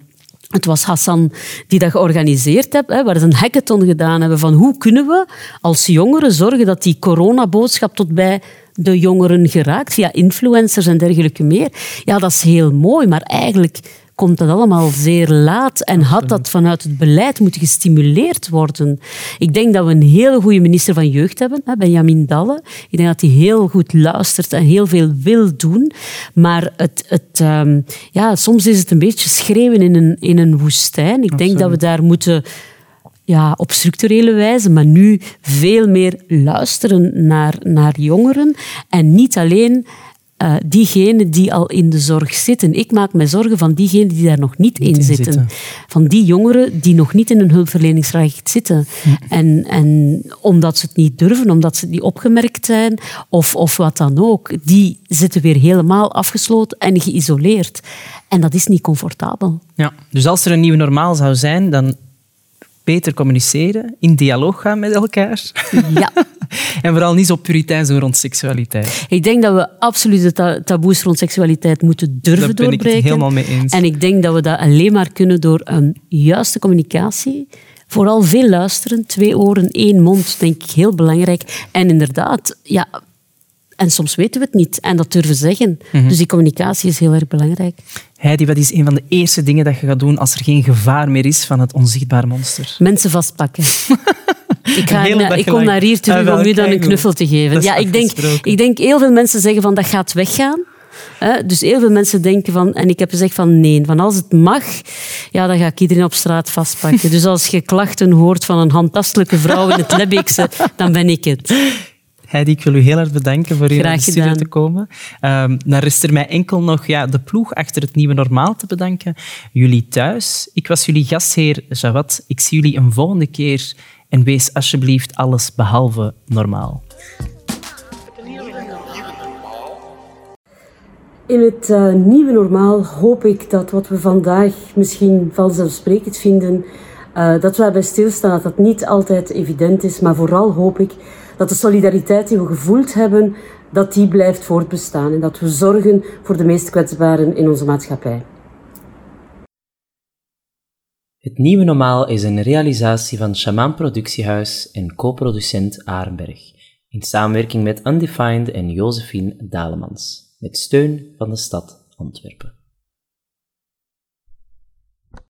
[SPEAKER 4] het was Hassan die dat georganiseerd heeft, hè, waar ze een hackathon gedaan hebben van hoe kunnen we als jongeren zorgen dat die coronaboodschap tot bij de jongeren geraakt, via influencers en dergelijke meer. Ja, dat is heel mooi, maar eigenlijk komt dat allemaal zeer laat en had dat vanuit het beleid moeten gestimuleerd worden. Ik denk dat we een hele goede minister van Jeugd hebben, Benjamin Dalle. Ik denk dat hij heel goed luistert en heel veel wil doen. Maar het, het, ehm, ja, soms is het een beetje schreeuwen in een, in een woestijn. Ik denk dat we daar moeten ja, op structurele wijze, maar nu veel meer luisteren naar, naar jongeren en niet alleen uh, diegenen die al in de zorg zitten. Ik maak me zorgen van diegenen die daar nog niet, in, zitten. Van die jongeren die nog niet in een hulpverleningsrecht zitten. Hm. En, en omdat ze het niet durven, omdat ze niet opgemerkt zijn of, of wat dan ook, die zitten weer helemaal afgesloten en geïsoleerd. En dat is niet comfortabel.
[SPEAKER 1] Ja, dus als er een nieuw normaal zou zijn, dan beter communiceren, in dialoog gaan met elkaar.
[SPEAKER 4] Ja. *laughs*
[SPEAKER 1] en vooral niet zo puritein zo rond seksualiteit.
[SPEAKER 4] Ik denk dat we absoluut de taboes rond seksualiteit moeten durven
[SPEAKER 1] Daar ben
[SPEAKER 4] doorbreken.
[SPEAKER 1] ik het helemaal mee eens.
[SPEAKER 4] En ik denk dat we dat alleen maar kunnen door een juiste communicatie. Vooral veel luisteren, twee oren, één mond, denk ik heel belangrijk. En inderdaad, ja, en soms weten we het niet en dat durven zeggen.
[SPEAKER 1] Mhm.
[SPEAKER 4] Dus die communicatie is heel erg belangrijk.
[SPEAKER 1] Heidi, wat is een van de eerste dingen dat je gaat doen als er geen gevaar meer is van het onzichtbaar monster?
[SPEAKER 4] Mensen vastpakken. *laughs* ik, ga, ik kom naar hier terug
[SPEAKER 1] Ah,
[SPEAKER 4] om u dan een knuffel te geven. Ja, ik, denk, ik denk heel veel mensen zeggen van dat gaat weggaan. Dus heel veel mensen denken van, en ik heb gezegd van nee, van als het mag, ja, dan ga ik iedereen op straat vastpakken. *laughs* Dus als je klachten hoort van een handtastelijke vrouw in het Lebbeekse, dan ben ik het.
[SPEAKER 1] Heidi, ik wil u heel erg bedanken voor hier naar de studio te komen. Ehm dan rest er mij enkel nog ja, de ploeg achter het nieuwe normaal te bedanken. Jullie thuis. Ik was jullie gastheer Jawad. Ik zie jullie een volgende keer. En wees alsjeblieft alles behalve normaal.
[SPEAKER 4] In het eh, nieuwe normaal hoop ik dat wat we vandaag misschien vanzelfsprekend vinden, eh, dat we bij stilstaan, dat dat niet altijd evident is, maar vooral hoop ik dat de solidariteit die we gevoeld hebben, dat die blijft voortbestaan en dat we zorgen voor de meest kwetsbaren in onze maatschappij.
[SPEAKER 1] Het nieuwe normaal is een realisatie van Shaman Productiehuis en co-producent Arenberg. In samenwerking met Undefined en Josephine Dalemans. Met steun van de stad Antwerpen.